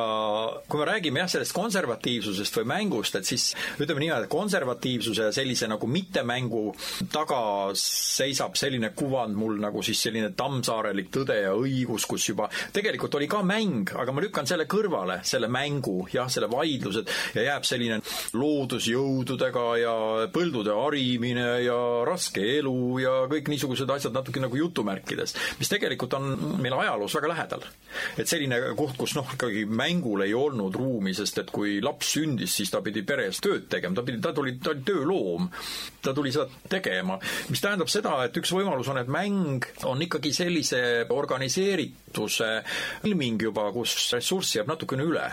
Speaker 5: kui me räägime jah, sellest konservatiivsusest või mängust, et siis ütleme nii, et konservatiivsuse ja sellise nagu mittemängu taga seisab selline kuvand mul nagu siis selline tammsaarelik tõde ja õigus, kus juba tegelikult oli ka mäng, aga ma lükkan selle kõrvale, selle mängu, jah, selle vaidlused ja jääb selline loodusjõududega ja põldude harimine ja raske elu ja kõik niisugused asjad natuke nagu jutumärkides, mis tegelikult on meil ajaloos väga lähedal. et selline koht, kus noh, ikkagi mängul ei olnud ruumi, sest et kui laps sündis, siis ta pidi peres tööd tegema, ta pidi, ta tuli, ta oli tööloom. ta tuli seda tegema, mis tähendab seda, et üks võimalus on, et mäng on ikkagi sellise organiseerituse ilming juba, kus ressurssi jääb natukene üle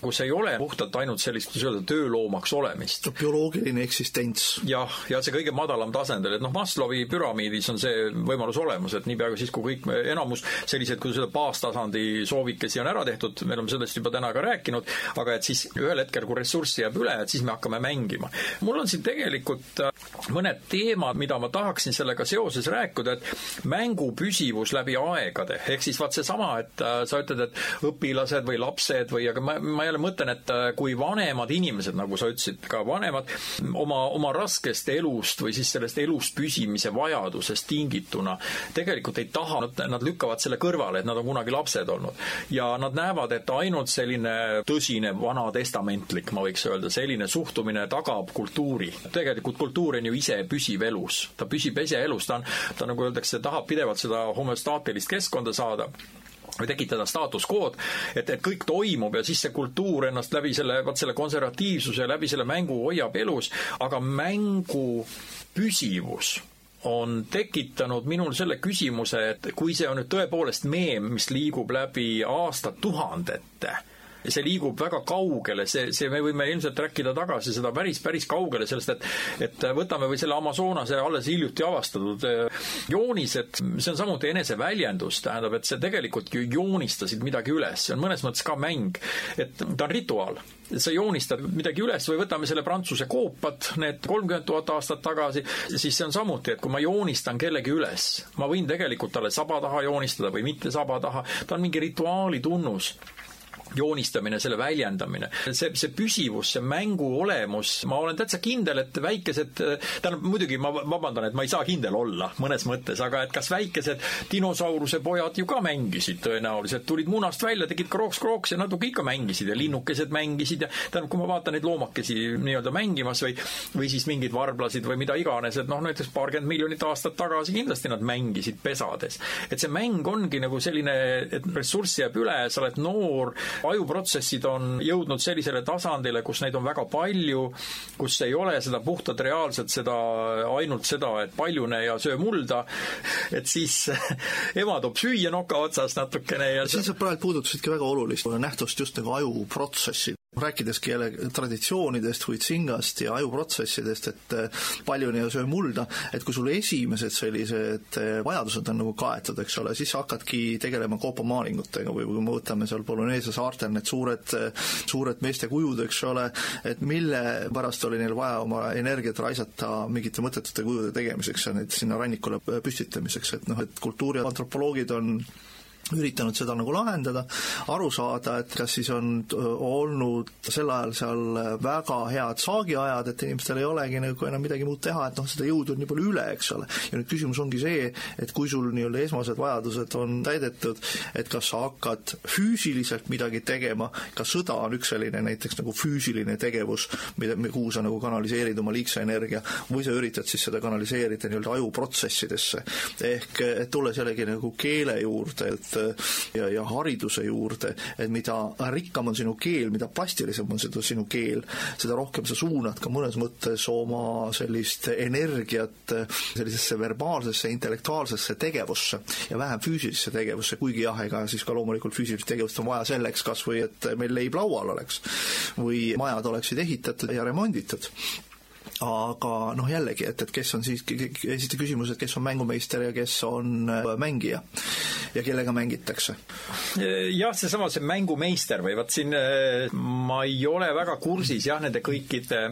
Speaker 5: kus ei ole puhtalt ainult sellist, kuidas öelda, tööloomaks olemist.
Speaker 4: bioloogiline eksistents.
Speaker 5: jah, ja see kõige madalam tasandil, et noh, Maslowi püramiidis on see võimalus olemas, et niipea kui siis, kui kõik, enamus selliseid, kuidas öelda, baastasandi soovikesi on ära tehtud, me oleme sellest juba täna ka rääkinud, aga et siis ühel hetkel, kui ressurssi jääb üle, et siis me hakkame mängima. mul on siin tegelikult äh, mõned teemad, mida ma tahaksin sellega seoses rääkida, et mängu püsivus läbi aegade, ehk siis vaat seesama, et äh, sa ütled, et õpilased või lapsed või, aga ma, ma jälle mõtlen, et äh, kui vanemad inimesed, nagu sa ütlesid, ka vanemad, oma, oma raskest elust või siis sellest elust püsimise vajadusest tingituna tegelikult ei taha, nad lükkavad selle kõrvale, et nad on kunagi lapsed olnud. ja nad näevad, et ainult selline tõsine vanatestamentlik, ma võiks öelda, selline suhtumine tagab kultuuri. tegelikult kultuur on ju ise püsiv elus, ta püsib ise elus, ta on, ta nagu öeldakse, tahab pidevalt seda homöostaatilist keskkonda saada või tekitada staatus quo'd, et, et kõik toimub ja siis see kultuur ennast läbi selle, vot selle konservatiivsuse läbi selle mängu hoiab elus, aga mängu püsivus on tekitanud minul selle küsimuse, et kui see on nüüd tõepoolest meem, mis liigub läbi aastatuhandete, see liigub väga kaugele, see, see, me võime ilmselt rääkida tagasi seda päris, päris kaugele sellest, et et võtame või selle Amazonase alles hiljuti avastatud eh, joonised, see on samuti eneseväljendus, tähendab, et see tegelikult ju joonistasid midagi üles, see on mõnes mõttes ka mäng, et ta on rituaal. Sa joonistad midagi üles või võtame selle Prantsuse koopad, need kolmkümmend tuhat aastat tagasi, siis see on samuti, et kui ma joonistan kellegi üles, ma võin tegelikult talle saba taha joonistada või mitte saba taha, ta on mingi rituaali tunnus joonistamine, selle väljendamine, see, see püsivus, see mängu olemus, ma olen täitsa kindel, et väikesed, tähendab muidugi ma vabandan, et ma ei saa kindel olla mõnes mõttes, aga et kas väikesed dinosauruse pojad ju ka mängisid tõenäoliselt, tulid munast välja, tegid krooks-krooks ja natuke ikka mängisid ja linnukesed mängisid ja tähendab, kui ma vaatan neid loomakesi nii-öelda mängimas või või siis mingeid varblasid või mida iganes, et noh, näiteks paarkümmend miljonit aastat tagasi kindlasti nad mängisid pesades. et see mäng ongi nagu selline, et ressurssi jääb üle, sa oled noor, ajuprotsessid on jõudnud sellisele tasandile, kus neid on väga palju, kus ei ole seda puhtalt reaalselt seda, ainult seda, et paljune ja söö mulda, et siis [laughs] ema toob süüa noka otsas natukene ja
Speaker 4: siin sa praegu puudutasidki väga olulist nähtust just nagu ajuprotsessi rääkideski jälle traditsioonidest, huitsingast ja ajuprotsessidest, et eh, palju nii-öelda söö mulda, et kui sul esimesed sellised eh, vajadused on nagu kaetud, eks ole, siis hakkadki tegelema koopamaalingutega või kui me võtame seal Polüneesia saartel need suured, eh, suured meeste kujud, eks ole, et mille pärast oli neil vaja oma energiat raisata mingite mõttetute kujude tegemiseks ja neid sinna rannikule püstitamiseks, et noh, et kultuuriantropoloogid on üritanud seda nagu lahendada, aru saada, et kas siis on olnud sel ajal seal väga head saagiajad, et inimestel ei olegi nagu enam midagi muud teha, et noh, seda jõudu on nii palju üle, eks ole. ja nüüd küsimus ongi see, et kui sul nii-öelda esmased vajadused on täidetud, et kas sa hakkad füüsiliselt midagi tegema, ka sõda on üks selline näiteks nagu füüsiline tegevus, mida, kuhu sa nagu kanaliseerid oma liigse energia, või sa üritad siis seda kanaliseerida nii-öelda ajuprotsessidesse. ehk tulles jällegi nagu keele juurde, et ja, ja hariduse juurde, et mida rikkam on sinu keel, mida plastilisem on seda sinu keel, seda rohkem sa suunad ka mõnes mõttes oma sellist energiat sellisesse verbaalsesse, intellektuaalsesse tegevusse ja vähem füüsilisse tegevusse, kuigi jah, ega siis ka loomulikult füüsilist tegevust on vaja selleks kas või, et meil leib laual oleks või majad oleksid ehitatud ja remonditud aga noh, jällegi, et, et kes on siis, esiti küsimus, et kes on mängumeister ja kes on äh, mängija ja kellega mängitakse?
Speaker 5: jah, seesama, see mängumeister või vot siin äh, ma ei ole väga kursis jah, nende kõikide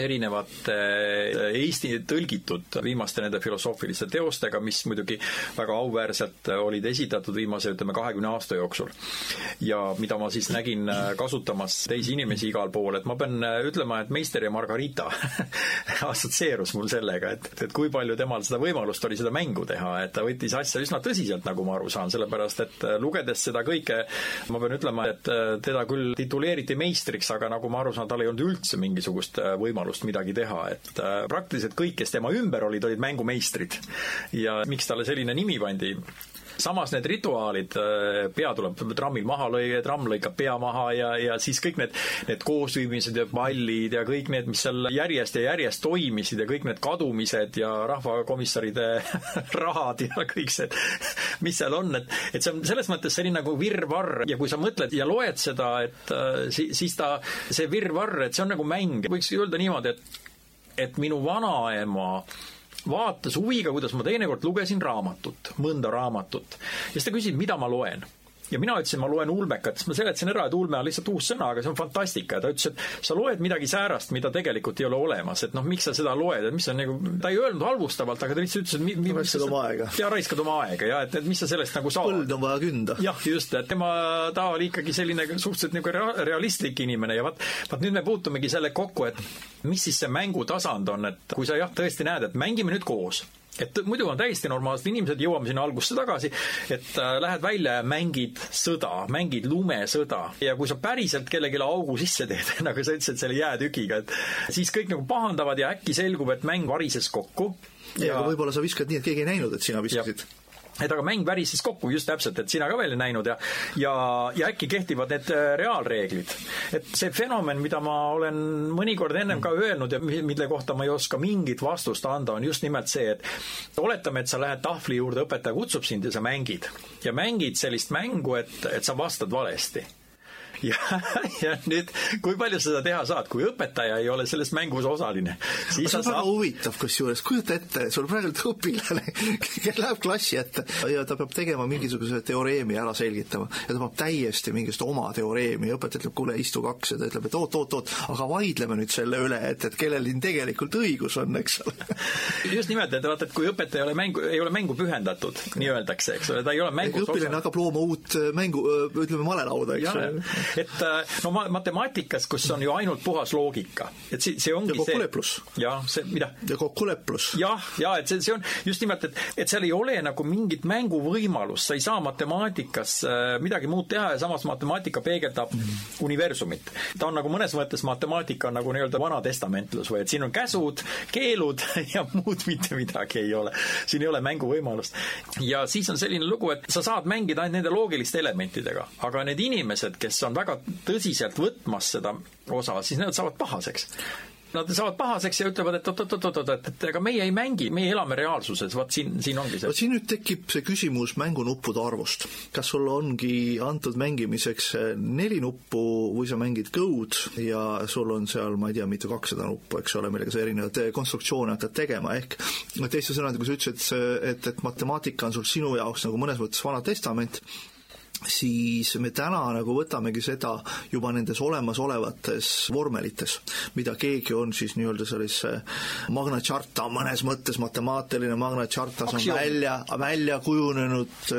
Speaker 5: erinevate äh, Eesti tõlgitud viimaste nende filosoofiliste teostega, mis muidugi väga auväärselt olid esitatud viimase, ütleme, kahekümne aasta jooksul. ja mida ma siis nägin äh, kasutamas teisi inimesi igal pool, et ma pean äh, ütlema, et Meister ja Margarita [laughs] assotsieerus mul sellega, et, et kui palju temal seda võimalust oli seda mängu teha, et ta võttis asja üsna tõsiselt, nagu ma aru saan, sellepärast et lugedes seda kõike, ma pean ütlema, et teda küll tituleeriti meistriks, aga nagu ma aru saan, tal ei olnud üldse mingisugust võimalust võimalust midagi teha, et äh, praktiliselt kõik, kes tema ümber olid, olid mängumeistrid. ja miks talle selline nimi pandi, samas need rituaalid, äh, pea tuleb trammil maha lüüa, tramm lõikab pea maha ja, ja siis kõik need, need koosviibimised ja pallid ja kõik need, mis seal järjest ja järjest toimisid ja kõik need kadumised ja rahvakomissaride [laughs] rahad ja kõik see, mis seal on, et, et see on selles mõttes selline nagu virvarr. Ja kui sa mõtled ja loed seda, et äh, siis, siis ta, see virvarr, et see on nagu mäng, võiks öelda niimoodi, et et minu vanaema vaatas huviga, kuidas ma teinekord lugesin raamatut, mõnda raamatut. ja siis ta küsis, mida ma loen ja mina ütlesin, ma loen ulmekat, siis ma seletasin ära, et ulme on lihtsalt uus sõna, aga see on fantastika ja ta ütles, et sa loed midagi säärast, mida tegelikult ei ole olemas, et noh, miks sa seda loed, et mis on nagu, ta ei öelnud halvustavalt, aga ta lihtsalt ütles, et mi, mi,
Speaker 4: raiskad oma aega.
Speaker 5: ja raiskad oma aega ja et, et mis sa sellest nagu saad.
Speaker 4: põld on vaja künda.
Speaker 5: jah, just, et tema, ta oli ikkagi selline suhteliselt nagu realistlik inimene ja vaat, vaat nüüd me puutumegi selle kokku, et mis siis see mängutasand on, et kui sa jah, tõesti näed, et mängime nüüd koos et muidu on täiesti normaalsed inimesed, jõuame sinna algusse tagasi, et äh, lähed välja ja mängid sõda, mängid lumesõda. Ja kui sa päriselt kellelegi augu sisse teed, [laughs] nagu sa ütlesid selle jäätükiga, et siis kõik nagu pahandavad ja äkki selgub, et mäng varises kokku.
Speaker 4: ja, ja võib-olla sa viskad nii, et keegi ei näinud, et sina viskasid
Speaker 5: et aga mäng värises kokku just täpselt, et sina ka veel ei näinud ja ja, ja äkki kehtivad need äh, reaalreeglid. et see fenomen, mida ma olen mõnikord ennem ka öelnud ja mille kohta ma ei oska mingit vastust anda, on just nimelt see, et oletame, et sa lähed tahvli juurde, õpetaja kutsub sind ja sa mängid. ja mängid sellist mängu, et, et sa vastad valesti [laughs] ja, ja nüüd, kui palju sa seda teha saad, kui õpetaja ei ole selles mängus osaline,
Speaker 4: siis see on väga saad... huvitav kusjuures, kujuta ette, sul praegu õpilane, [laughs] kes läheb klassi ette ja ta peab tegema mingisuguse teoreemi ära selgitama ja ta peab täiesti mingisugust oma teoreemi ja õpetaja ütleb, kuule, istu kaks ja ta ütleb, et oot, oot, oot, aga vaidleme nüüd selle üle, et, et kellel siin tegelikult õigus on, eks ole. [laughs]
Speaker 5: just nimelt, et vaata, et kui õpetaja ei ole mängu, ei ole mängu pühendatud, nii öeldakse, eks ole, ta ei ole mängus
Speaker 4: õpilane hakkab looma uut mängu, ütleme, malelauda, eks ole.
Speaker 5: Et äh, no matemaatikas, kus on ju ainult puhas loogika, et see, see ongi
Speaker 4: ja kokkuleplus.
Speaker 5: jah, see, mida?
Speaker 4: ja kokkuleplus.
Speaker 5: jah, ja et see, see on just nimelt, et, et seal ei ole nagu mingit mänguvõimalust, sa ei saa matemaatikas midagi muud teha ja samas matemaatika peegeldab mm. universumit. ta on nagu mõnes mõttes matemaatika on nagu nii-öelda vanatestamentlus või et siin on käsud, keelud [laughs] ja muud mitte midagi ei ole. siin ei ole mänguvõimalust. ja siis on selline lugu, et sa saad mängida ainult nende loogiliste elementidega, aga need inimesed, kes on väga tõsiselt võtmas seda osa, siis nad saavad pahaseks nad saavad pahaseks ja ütlevad, et oot-oot-oot-oot, et, et ega meie ei mängi, meie elame reaalsuses, vot siin, siin ongi see.
Speaker 4: vot siin nüüd tekib see küsimus mängunuppude arvust. kas sul ongi antud mängimiseks neli nuppu või sa mängid Go'd ja sul on seal, ma ei tea, mitu, kakssada nuppu, eks ole, millega sa erinevaid konstruktsioone hakkad tegema, ehk teiste sõnadega, sa ütlesid, et, et matemaatika on sul sinu jaoks nagu mõnes mõttes Vana Testament, siis me täna nagu võtamegi seda juba nendes olemasolevates vormelites, mida keegi on siis nii-öelda sellise Magna Charta mõnes mõttes matemaatiline Magna Chartas on välja, välja kujunenud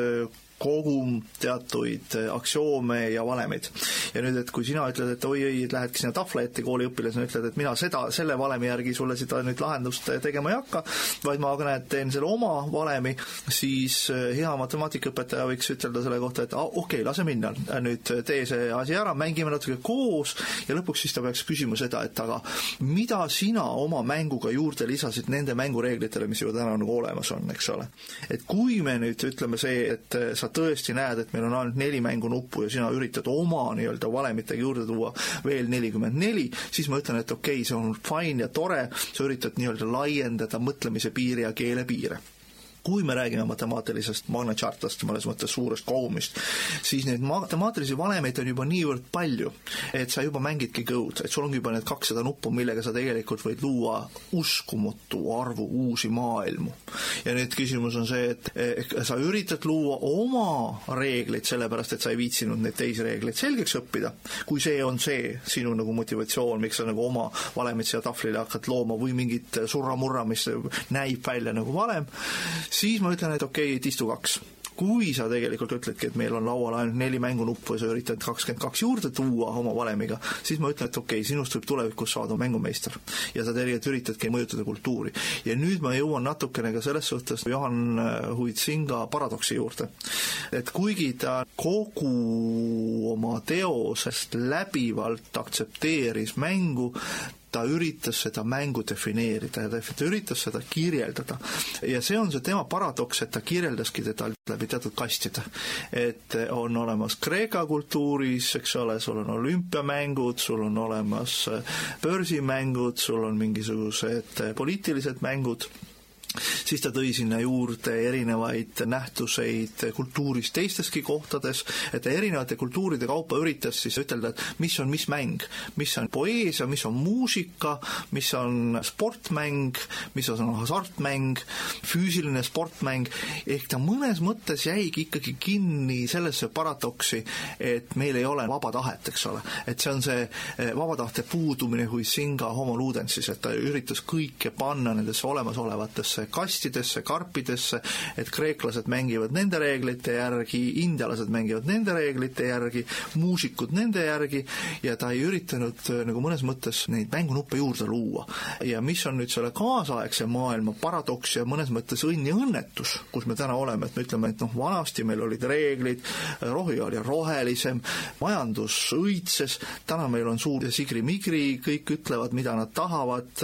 Speaker 4: kogum teatuid äh, aktsioome ja valemeid. ja nüüd, et kui sina ütled, et oi-oi, et lähedki sinna tahvla ette kooliõpilasena, ütled, et mina seda, selle valemi järgi sulle seda nüüd lahendust äh, tegema ei hakka, vaid ma näed, teen selle oma valemi, siis äh, hea matemaatikaõpetaja võiks ütelda selle kohta, et ah, okei okay,, lase minna, nüüd tee see asi ära, mängime natuke koos ja lõpuks siis ta peaks küsima seda, et aga mida sina oma mänguga juurde lisasid nende mängureeglitele, mis juba täna nagu olemas on, eks ole. et kui me nüüd ütleme see, et sa sa tõesti näed, et meil on ainult neli mängunuppu ja sina üritad oma nii-öelda valemitega juurde tuua veel nelikümmend neli, siis ma ütlen, et okei okay,, see on fine ja tore, sa üritad nii-öelda laiendada mõtlemise piiri ja keele piire kui me räägime matemaatilisest Magna Chartast, mõnes mõttes suurest kogumist, siis neid matemaatilisi valemeid on juba niivõrd palju, et sa juba mängidki Go'd, et sul ongi juba need kakssada nuppu, millega sa tegelikult võid luua uskumatu arvu uusi maailmu. ja nüüd küsimus on see, et sa üritad luua oma reegleid, sellepärast et sa ei viitsinud neid teisi reegleid selgeks õppida, kui see on see sinu nagu motivatsioon, miks sa nagu oma valemit siia tahvlile hakkad looma või mingit surra-murra, mis näib välja nagu valem, siis ma ütlen, et okei okay,, et istu kaks kui sa tegelikult ütledki, et meil on laual ainult neli mängunuppu ja sa üritad kakskümmend kaks juurde tuua oma valemiga, siis ma ütlen, et okei okay,, sinust võib tulevikus saada mängumeister. ja sa tegelikult üritadki mõjutada kultuuri. ja nüüd ma jõuan natukene ka selles suhtes Johan Huitsinga paradoksi juurde. et kuigi ta kogu oma teosest läbivalt aktsepteeris mängu, ta üritas seda mängu defineerida ja ta üritas seda kirjeldada. ja see on see tema paradoks, et ta kirjeldaski teda läbi teatud kastide. et on olemas Kreeka kultuuris, eks ole, sul on olümpiamängud, sul on olemas börsimängud, sul on mingisugused poliitilised mängud siis ta tõi sinna juurde erinevaid nähtuseid kultuuris teisteski kohtades, et ta erinevate kultuuride kaupa üritas siis ütelda, et mis on mis mäng, mis on poeesia, mis on muusika, mis on sportmäng, mis on hasartmäng, füüsiline sportmäng, ehk ta mõnes mõttes jäigi ikkagi kinni sellesse paradoksi, et meil ei ole vaba tahet, eks ole. et see on see eh, vaba tahte puudumine kui singa homo ludensis, et ta üritas kõike panna nendesse olemasolevatesse kastidesse, karpidesse, et kreeklased mängivad nende reeglite järgi, indialased mängivad nende reeglite järgi, muusikud nende järgi ja ta ei üritanud äh, nagu mõnes mõttes neid mängunuppe juurde luua. ja mis on nüüd selle kaasaegse maailma paradoks ja mõnes mõttes õnn ja õnnetus, kus me täna oleme, et me ütleme, et noh, vanasti meil olid reeglid, rohi oli rohelisem, majandus õitses, täna meil on suur sigri-migri, kõik ütlevad, mida nad tahavad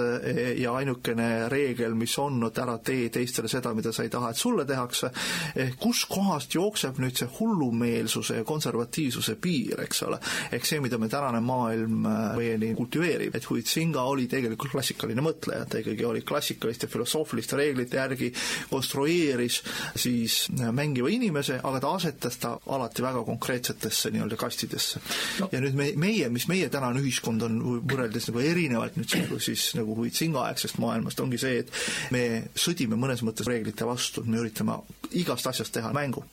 Speaker 4: ja ainukene reegel, mis on, et ära ära tee teistele seda, mida sa ei taha, et sulle tehakse, ehk kuskohast jookseb nüüd see hullumeelsuse ja konservatiivsuse piir, eks ole. ehk see, mida me tänane maailm meieni kultiveerib, et Huitsinga oli tegelikult klassikaline mõtleja, ta ikkagi oli klassikaliste filosoofiliste reeglite järgi, konstrueeris siis mängiva inimese, aga ta asetas ta alati väga konkreetsetesse nii-öelda kastidesse. No.. ja nüüd me, meie, mis meie tänane ühiskond on võrreldes nagu erinevalt nüüd siis, siis nagu Huitsinga aegsest maailmast, ongi see, et me sõdime mõnes mõttes reeglite vastu, me üritame igast asjast teha mängu.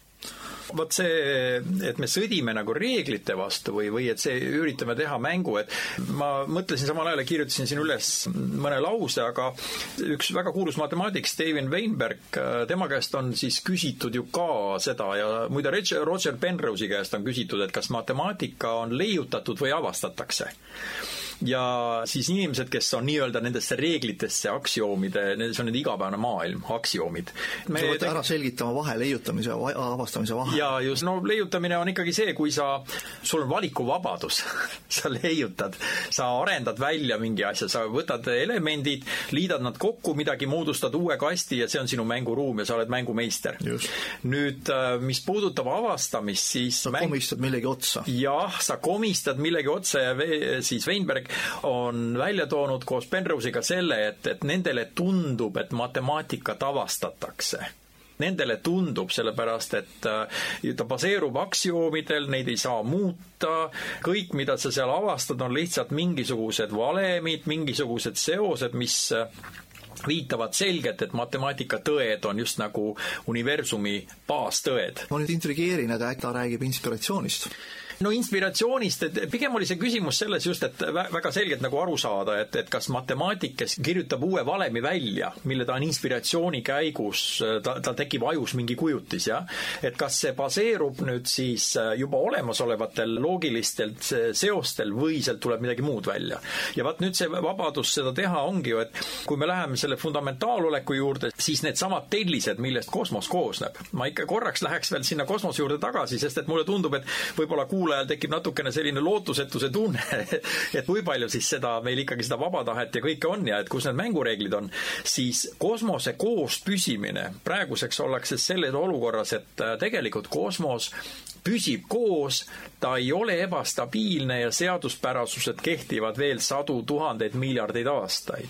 Speaker 5: Vot see, et me sõdime nagu reeglite vastu või, või et see, üritame teha mängu, et ma mõtlesin samal ajal ja kirjutasin siin üles mõne lause, aga üks väga kuulus matemaatik, Steven Weinberg, tema käest on siis küsitud ju ka seda ja muide Roger Penrose'i käest on küsitud, et kas matemaatika on leiutatud või avastatakse ja siis inimesed, kes on nii-öelda nendesse reeglitesse, aktsioomide, see on nende igapäevane maailm, aktsioomid.
Speaker 4: sa pead ära selgitama vahe, leiutamise ja avastamise vahe.
Speaker 5: ja just, no leiutamine on ikkagi see, kui sa, sul on valikuvabadus [laughs] sa leiutad, sa arendad välja mingi asja, sa võtad elemendid, liidad nad kokku, midagi moodustad uue kasti ja see on sinu mänguruum ja sa oled mängumeister. nüüd, äh, mis puudutab avastamist, siis
Speaker 4: sa mäng... komistad millegi otsa.
Speaker 5: jah, sa komistad millegi otsa ja siis Weinberg on välja toonud koos Penrose'iga selle, et, et nendele tundub, et matemaatikat avastatakse nendele tundub, sellepärast et äh, ta baseerub aktsioomidel, neid ei saa muuta, kõik, mida sa seal avastad, on lihtsalt mingisugused valemid, mingisugused seosed, mis äh, viitavad selgelt, et matemaatika tõed on just nagu universumi baastõed.
Speaker 4: ma nüüd intrigeerin, aga äkki ta räägib inspiratsioonist?
Speaker 5: No inspiratsioonist, et pigem oli see küsimus selles just, et väga selgelt nagu aru saada, et, et kas matemaatikas kirjutab uue valemi välja, mille ta on inspiratsiooni käigus, ta, tal tekib ajus mingi kujutis, jah. et kas see baseerub nüüd siis juba olemasolevatel loogilistel seostel või sealt tuleb midagi muud välja. ja vaat nüüd see vabadus seda teha ongi ju, et kui me läheme selle fundamentaaloleku juurde, siis needsamad tellised, millest kosmos koosneb, ma ikka korraks läheks veel sinna kosmose juurde tagasi, sest et mulle tundub, et võib-olla kuulajad kuulajal tekib natukene selline lootusetuse tunne, [laughs] et kui palju siis seda, meil ikkagi seda vaba tahet ja kõike on ja et kus need mängureeglid on, siis kosmose koos püsimine, praeguseks ollakse selles olukorras, et äh, tegelikult kosmos püsib koos, ta ei ole ebastabiilne ja seaduspärasused kehtivad veel sadu tuhandeid miljardeid aastaid.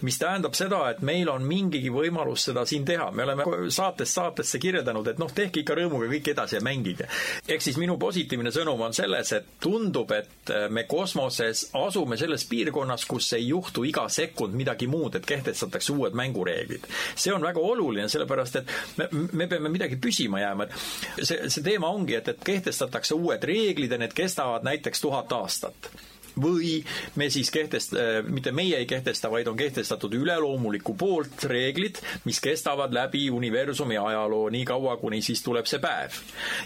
Speaker 5: mis tähendab seda, et meil on mingigi võimalus seda siin teha, me oleme saatest saatesse kirjeldanud, et noh, tehke ikka rõõmuga kõik edasi ja mängige. ehk siis minu positiivne sõnum on selles, et tundub, et me kosmoses asume selles piirkonnas, kus ei juhtu iga sekund midagi muud, et kehtestatakse uued mängureeglid. see on väga oluline, sellepärast et me, me peame midagi püsima jääma, et see, see teema ongi, et, et kehtestatakse uued reeglid ja need kestavad näiteks tuhat aastat või me siis kehtest-, äh, mitte meie ei kehtesta, vaid on kehtestatud üleloomuliku poolt reeglid, mis kestavad läbi universumi ajaloo nii kaua, kuni siis tuleb see päev.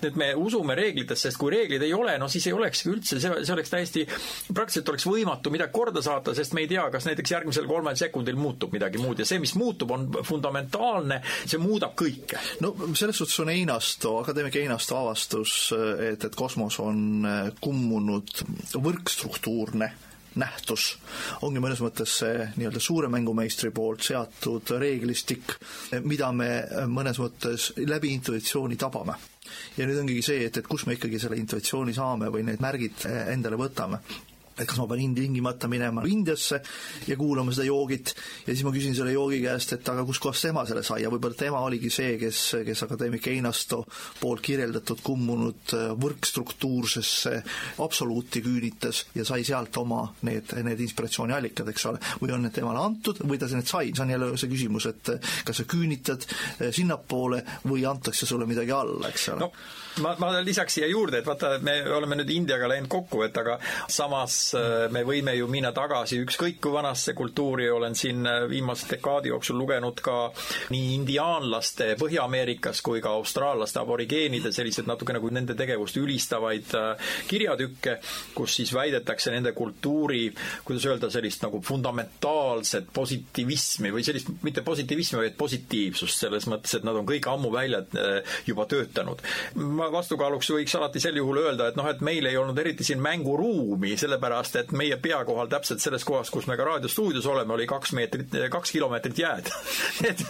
Speaker 5: nüüd me usume reeglitesse, sest kui reeglid ei ole, no siis ei olekski üldse, see, see oleks täiesti, praktiliselt oleks võimatu midagi korda saata, sest me ei tea, kas näiteks järgmisel kolmel sekundil muutub midagi muud ja see, mis muutub, on fundamentaalne, see muudab kõike.
Speaker 4: no selles suhtes on Einasto, akadeemik Einasto avastus, et, et kosmos on kummunud võrkstruktuur kultuurne nähtus ongi mõnes mõttes see nii-öelda suure mängumeistri poolt seatud reeglistik, mida me mõnes mõttes läbi intuitsiooni tabame. ja nüüd ongi see, et, et kus me ikkagi selle intuitsiooni saame või need märgid endale võtame et kas ma pean ilmtingimata minema Indiasse ja kuulama seda joogit. Ja siis ma küsin selle joogi käest, et aga kuskohast tema selle sai? Ja võib-olla tema oligi see, kes, kes akadeemik Einasto poolt kirjeldatud kummunud äh, võrkstruktuursesse absoluuti küünitas ja sai sealt oma need, need inspiratsiooniallikad, eks ole, või on need temale antud või ta need sai, see on jälle see küsimus, et äh, kas sa küünitad äh, sinnapoole või antakse sulle midagi alla, eks ole? No
Speaker 5: ma, ma lisaks siia juurde, et vaata, me oleme nüüd Indiaga läinud kokku, et aga samas äh, me võime ju minna tagasi ükskõik kui vanasse kultuuri, olen siin äh, viimase dekaadi jooksul lugenud ka nii indiaanlaste Põhja-Ameerikas kui ka austraallaste aborigeenide selliseid natuke nagu nende tegevust ülistavaid äh, kirjatükke, kus siis väidetakse nende kultuuri, kuidas öelda, sellist nagu fundamentaalset positiivismi või sellist, mitte positiivismi, vaid positiivsust selles mõttes, et nad on kõik ammu välja juba töötanud. ma vastukaaluks võiks alati sel juhul öelda, et noh, et meil ei olnud eriti siin mänguruumi, sellepärast, et meie pea kohal täpselt selles kohas, kus me ka raadiostuudios oleme, oli kaks meetrit, kaks kilomeetrit jääd [laughs] et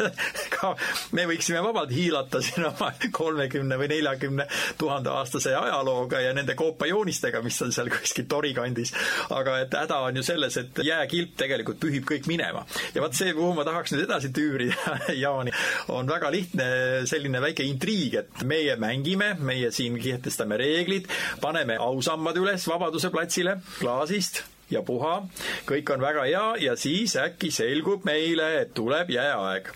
Speaker 5: ka me võiksime vabalt hiilata siin oma kolmekümne või neljakümne tuhande aastase ajalooga ja nende koopajoonistega, mis on seal kuskil Tori kandis. aga et häda on ju selles, et jääkilp tegelikult pühib kõik minema. ja vot see, kuhu ma tahaks nüüd edasi tüürida, [laughs] Jaani, on väga lihtne selline väike intriig, et meie mängime, meie siin kehtestame reeglid, paneme ausammad üles Vabaduse platsile klaasist ja puha, kõik on väga hea ja siis äkki selgub meile, et tuleb jääaeg.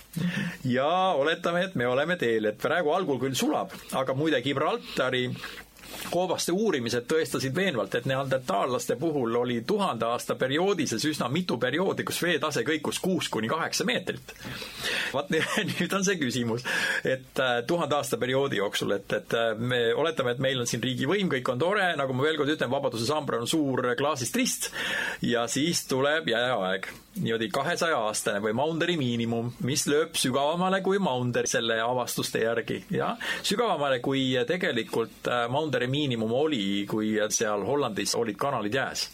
Speaker 5: ja oletame, et me oleme teel, et praegu algul küll sulab, aga muide Gibraltari koobaste uurimised tõestasid veenvalt, et neandertaallaste puhul oli tuhande aasta perioodises üsna mitu perioodi, kus veetase kõikus kuus kuni kaheksa meetrit. vaat [laughs] nüüd on see küsimus, et äh, tuhande aasta perioodi jooksul, et, et äh, me oletame, et meil on siin riigivõim, kõik on tore, nagu ma veel kord ütlen, Vabaduse sambra on suur klaasist rist ja siis tuleb jääaeg niimoodi kahesaja aastane või Maunderi miinimum, mis lööb sügavamale kui Maunder selle avastuste järgi, jah, sügavamale kui tegelikult äh, Maunderi miinimum oli, kui seal Hollandis olid kanalid jääs.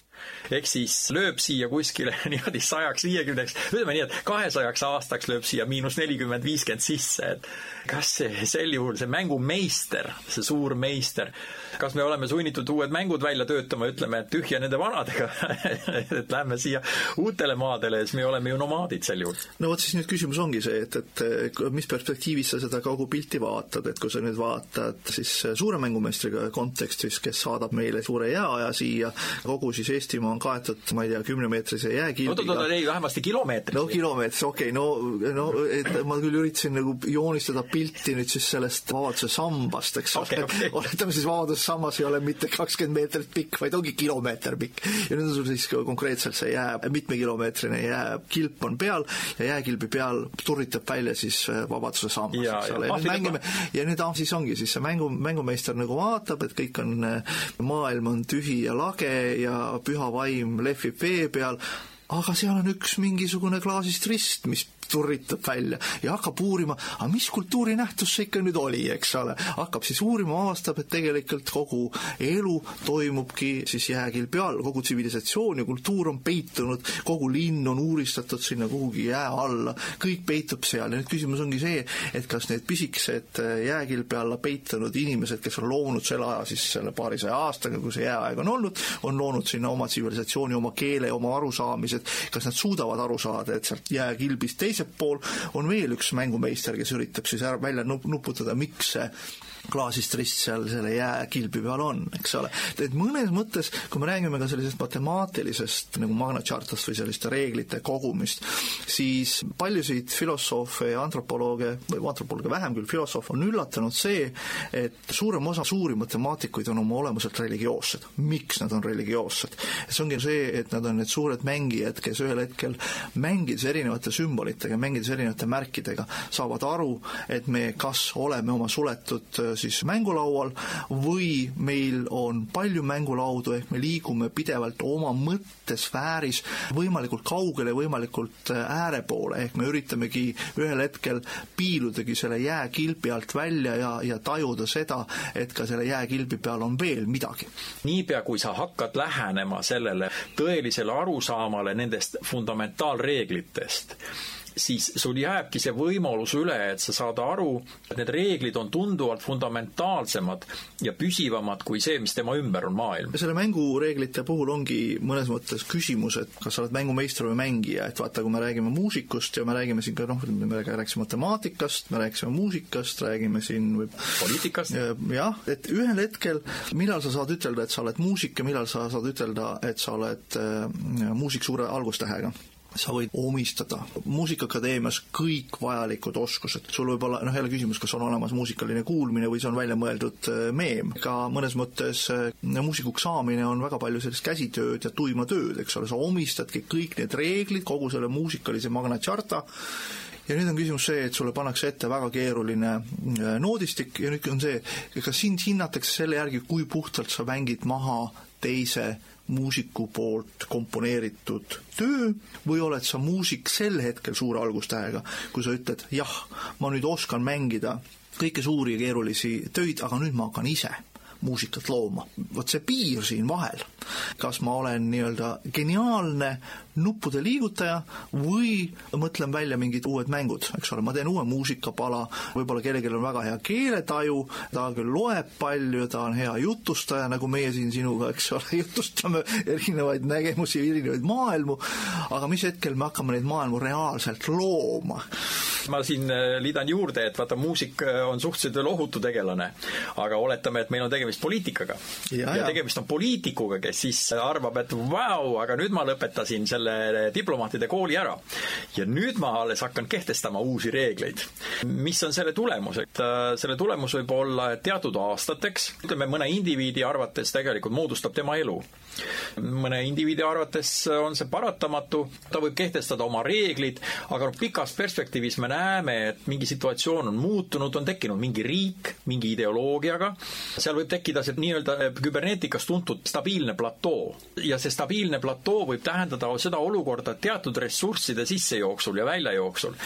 Speaker 5: Ehk siis lööb siia kuskile [laughs] niimoodi sajaks viiekümneks, ütleme nii, et kahesajaks aastaks lööb siia miinus nelikümmend, viiskümmend sisse, et kas see sel juhul, see mängumeister, see suur meister, kas me oleme sunnitud uued mängud välja töötama, ütleme, et tühja nende vanadega [laughs] et lähme siia uutele maadele, siis me oleme ju nomaadid sel juhul.
Speaker 4: no vot siis nüüd küsimus ongi see, et, et mis perspektiivis sa seda kogu pilti vaatad, et kui sa nüüd vaatad siis suure mängumeistriga kontekstis, kes saadab meile suure jääaja siia, kogu siis Eestimaa on kaetud, ma ei tea, kümnemeetrise jääkilbiga.
Speaker 5: oot, oot, ei, vähemasti kilomeetris.
Speaker 4: no kilomeetris, okei okay,, no, no et ma küll üritasin nagu joonistada pilti nüüd siis sellest Vabaduse sambast, eks ole okay, okay. oletame siis Vabaduse sammas ei ole mitte kakskümmend meetrit pikk, vaid ongi kilomeeter pikk. ja nüüd on sul siis konkreetselt see jää, mitmekilomeetrine jääkilp on peal ja jääkilbi peal turritab välja siis äh, Vabaduse sammas, eks ole. ja nüüd mängime ja nüüd ah, siis ongi siis see mängu, mängumeister nagu vaatab, et kõik on, äh, maailm on tühi ja lage ja püha vaim lehvib vee peal, aga seal on üks mingisugune klaasist rist, mis turritab välja ja hakkab uurima, aga mis kultuurinähtus see ikka nüüd oli, eks ole. hakkab siis uurima, avastab, et tegelikult kogu elu toimubki siis jääkilbi all, kogu tsivilisatsioon ja kultuur on peitunud, kogu linn on uuristatud sinna kuhugi jää alla, kõik peitub seal. Ja nüüd küsimus ongi see, et kas need pisikesed äh, jääkilbi alla peitunud inimesed, kes on loonud selle aja siis selle paarisaja aastaga, kui see jääaeg on olnud, on loonud sinna oma tsivilisatsiooni, oma keele, oma arusaamised, kas nad suudavad aru saada, et sealt jääkilbist teisel pool on veel üks mängumeister, kes üritab siis ära välja nuputada, miks see klaasist rist seal selle jääkilbi peal on, eks ole. et mõnes mõttes, kui me räägime ka sellisest matemaatilisest nagu Magna Chartast või selliste reeglite kogumist, siis paljusid filosoofe ja antropolooge, või antropolooge vähem küll, filosoofe on üllatanud see, et suurem osa suuri matemaatikuid on oma olemuselt religioossed. miks nad on religioossed? see ongi see, et nad on need suured mängijad, kes ühel hetkel mängides erinevate sümbolitega, mängides erinevate märkidega, saavad aru, et me kas oleme oma suletud siis mängulaual või meil on palju mängulaudu, ehk me liigume pidevalt oma mõttesfääris võimalikult kaugele, võimalikult äh, ääre poole, ehk me üritamegi ühel hetkel piiludagi selle jääkilbi alt välja ja, ja tajuda seda, et ka selle jääkilbi peal on veel midagi.
Speaker 5: niipea, kui sa hakkad lähenema sellele tõelisele arusaamale nendest fundamentaalreeglitest, siis sul jääbki see võimalus üle, et sa saad aru, et need reeglid on tunduvalt fundamentaalsemad ja püsivamad kui see, mis tema ümber on maailm.
Speaker 4: selle mängureeglite puhul ongi mõnes mõttes küsimus, et kas sa oled mängumeister või mängija, et vaata, kui me räägime muusikust ja me räägime siin ka noh, me rääkisime matemaatikast, me rääkisime muusikast, räägime siin või
Speaker 5: poliitikast.
Speaker 4: jah, et ühel hetkel, millal sa saad ütelda, et sa oled muusik ja millal sa saad ütelda, et sa oled äh, muusik suure algustähega sa võid omistada Muusikaakadeemias kõik vajalikud oskused. sul võib olla, noh jälle küsimus, kas on olemas muusikaline kuulmine või see on välja mõeldud äh, meem. ka mõnes mõttes äh, muusikuks saamine on väga palju sellist käsitööd ja tuima tööd, eks ole, sa omistadki kõik need reeglid, kogu selle muusikalise Magna Charta, ja nüüd on küsimus see, et sulle pannakse ette väga keeruline äh, noodistik ja nüüd on see, kas sind hinnatakse selle järgi, kui puhtalt sa mängid maha teise muusiku poolt komponeeritud töö või oled sa muusik sel hetkel suure algustähega, kui sa ütled jah, ma nüüd oskan mängida kõiki suuri ja keerulisi töid, aga nüüd ma hakkan ise muusikat looma. vot see piir siin vahel, kas ma olen nii-öelda geniaalne nuppude liigutaja või mõtlen välja mingid uued mängud, eks ole, ma teen uue muusikapala, võib-olla kellelgi on väga hea keeletaju, ta küll loeb palju, ta on hea jutustaja, nagu meie siin sinuga, eks ole, [laughs] jutustame erinevaid nägemusi, erinevaid maailmu, aga mis hetkel me hakkame neid maailmu reaalselt looma?
Speaker 5: ma siin äh, liidan juurde, et vaata, muusik äh, on suhteliselt veel ohutu tegelane, aga oletame, et meil on tegemist poliitikaga. ja, ja tegemist on poliitikuga, kes siis arvab, et vau, aga nüüd ma lõpetasin selle diplomaatide kooli ära. ja nüüd ma alles hakkan kehtestama uusi reegleid. mis on selle tulemus, et äh, selle tulemus võib olla, teatud aastateks, ütleme mõne indiviidi arvates tegelikult moodustab tema elu. mõne indiviidi arvates on see paratamatu, ta võib kehtestada oma reeglid, aga noh, pikas perspektiivis me näeme, et mingi situatsioon on muutunud, on tekkinud mingi riik mingi ideoloogiaga, seal võib tekkida see nii-öelda küberneetikas tuntud stabiilne platoo. ja see stabiilne platoo võib tähendada seda olukorda teatud ressursside sissejooksul ja väljajooksul,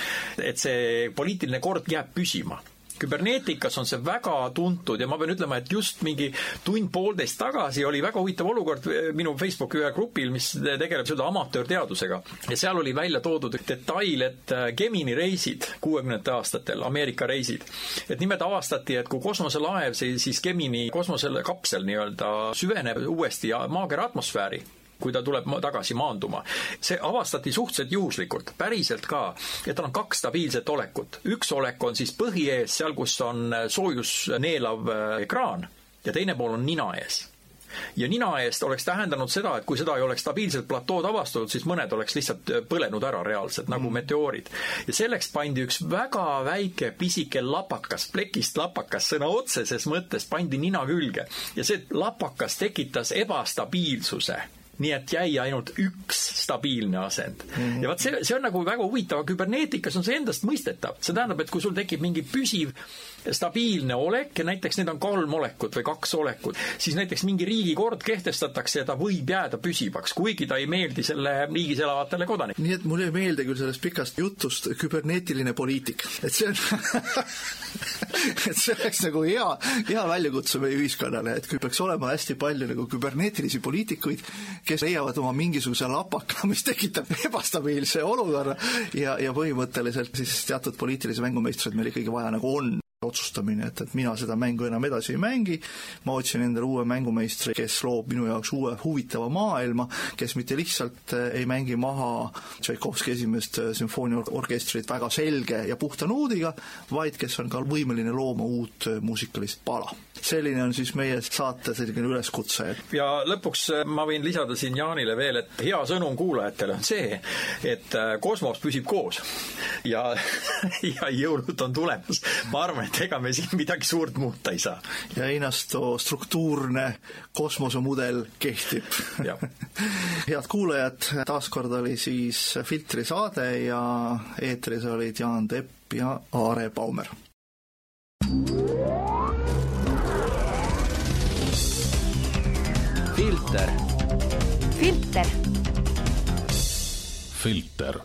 Speaker 5: et see poliitiline kord jääb püsima küberneetikas on see väga tuntud ja ma pean ütlema, et just mingi tund-poolteist tagasi oli väga huvitav olukord eh, minu Facebooki ühel grupil, mis tegeleb seda amatöörteadusega. ja seal oli välja toodud detail, et eh, Gemini reisid kuuekümnendate aastatel, Ameerika reisid, et nimelt avastati, et kui kosmoselaev, siis Gemini kosmosekapsel nii-öelda süveneb uuesti maakera atmosfääri, kui ta tuleb tagasi maanduma. see avastati suhteliselt juhuslikult, päriselt ka, et tal on kaks stabiilset olekut. üks olek on siis põhi ees, seal, kus on soojust neelav äh, ekraan ja teine pool on nina ees ja nina eest oleks tähendanud seda, et kui seda ei oleks stabiilselt platood avastatud, siis mõned oleks lihtsalt äh, põlenud ära reaalselt, nagu mm. meteoorid. ja selleks pandi üks väga väike pisike lapakas, plekist lapakas, sõna otseses mõttes pandi nina külge ja see lapakas tekitas ebastabiilsuse nii et jäi ainult üks stabiilne asend mm. -hmm. ja vot see, see on nagu väga huvitav, küberneetikas on see endastmõistetav. see tähendab, et kui sul tekib mingi püsiv stabiilne olek ja näiteks need on kolm olekut või kaks olekut, siis näiteks mingi riigikord kehtestatakse ja ta võib jääda püsivaks, kuigi ta ei meeldi selle riigis elavatele kodanikele.
Speaker 4: nii et mulle ei meeldi küll sellest pikast jutust küberneetiline poliitik, et see on [laughs] et see oleks nagu hea, hea väljakutse meie ühiskonnale, et kui peaks olema hästi palju nagu küberneetilisi poliitikuid, kes leiavad oma mingisuguse lapaka, mis tekitab ebastabiilse olukorra ja, ja põhimõtteliselt siis teatud poliitilisi mängumeistreid meil ikkagi vaja nagu on otsustamine, et, et mina seda mängu enam edasi ei mängi, ma otsin endale uue mängumeistri, kes loob minu jaoks uue huvitava maailma, kes mitte lihtsalt eh, ei mängi maha Tšaikovski esimest eh, sümfooniaorkestrit väga selge ja puhta noodiga, vaid kes on ka võimeline looma uut eh, muusikalist pala. selline on siis meie saate selline üleskutse.
Speaker 5: ja lõpuks ma võin lisada siin Jaanile veel, et hea sõnum kuulajatele on see, et kosmos püsib koos ja [laughs] ja jõulud on tulemas. ma arvan, et ega me siin midagi suurt muuta ei saa.
Speaker 4: ja Einasto struktuurne kosmosemudel kehtib [laughs] head kuulajad, taaskord oli siis Filtri saade ja eetris olid Jaan Tepp ja Aare Baumer.
Speaker 2: filter. filter.
Speaker 1: filter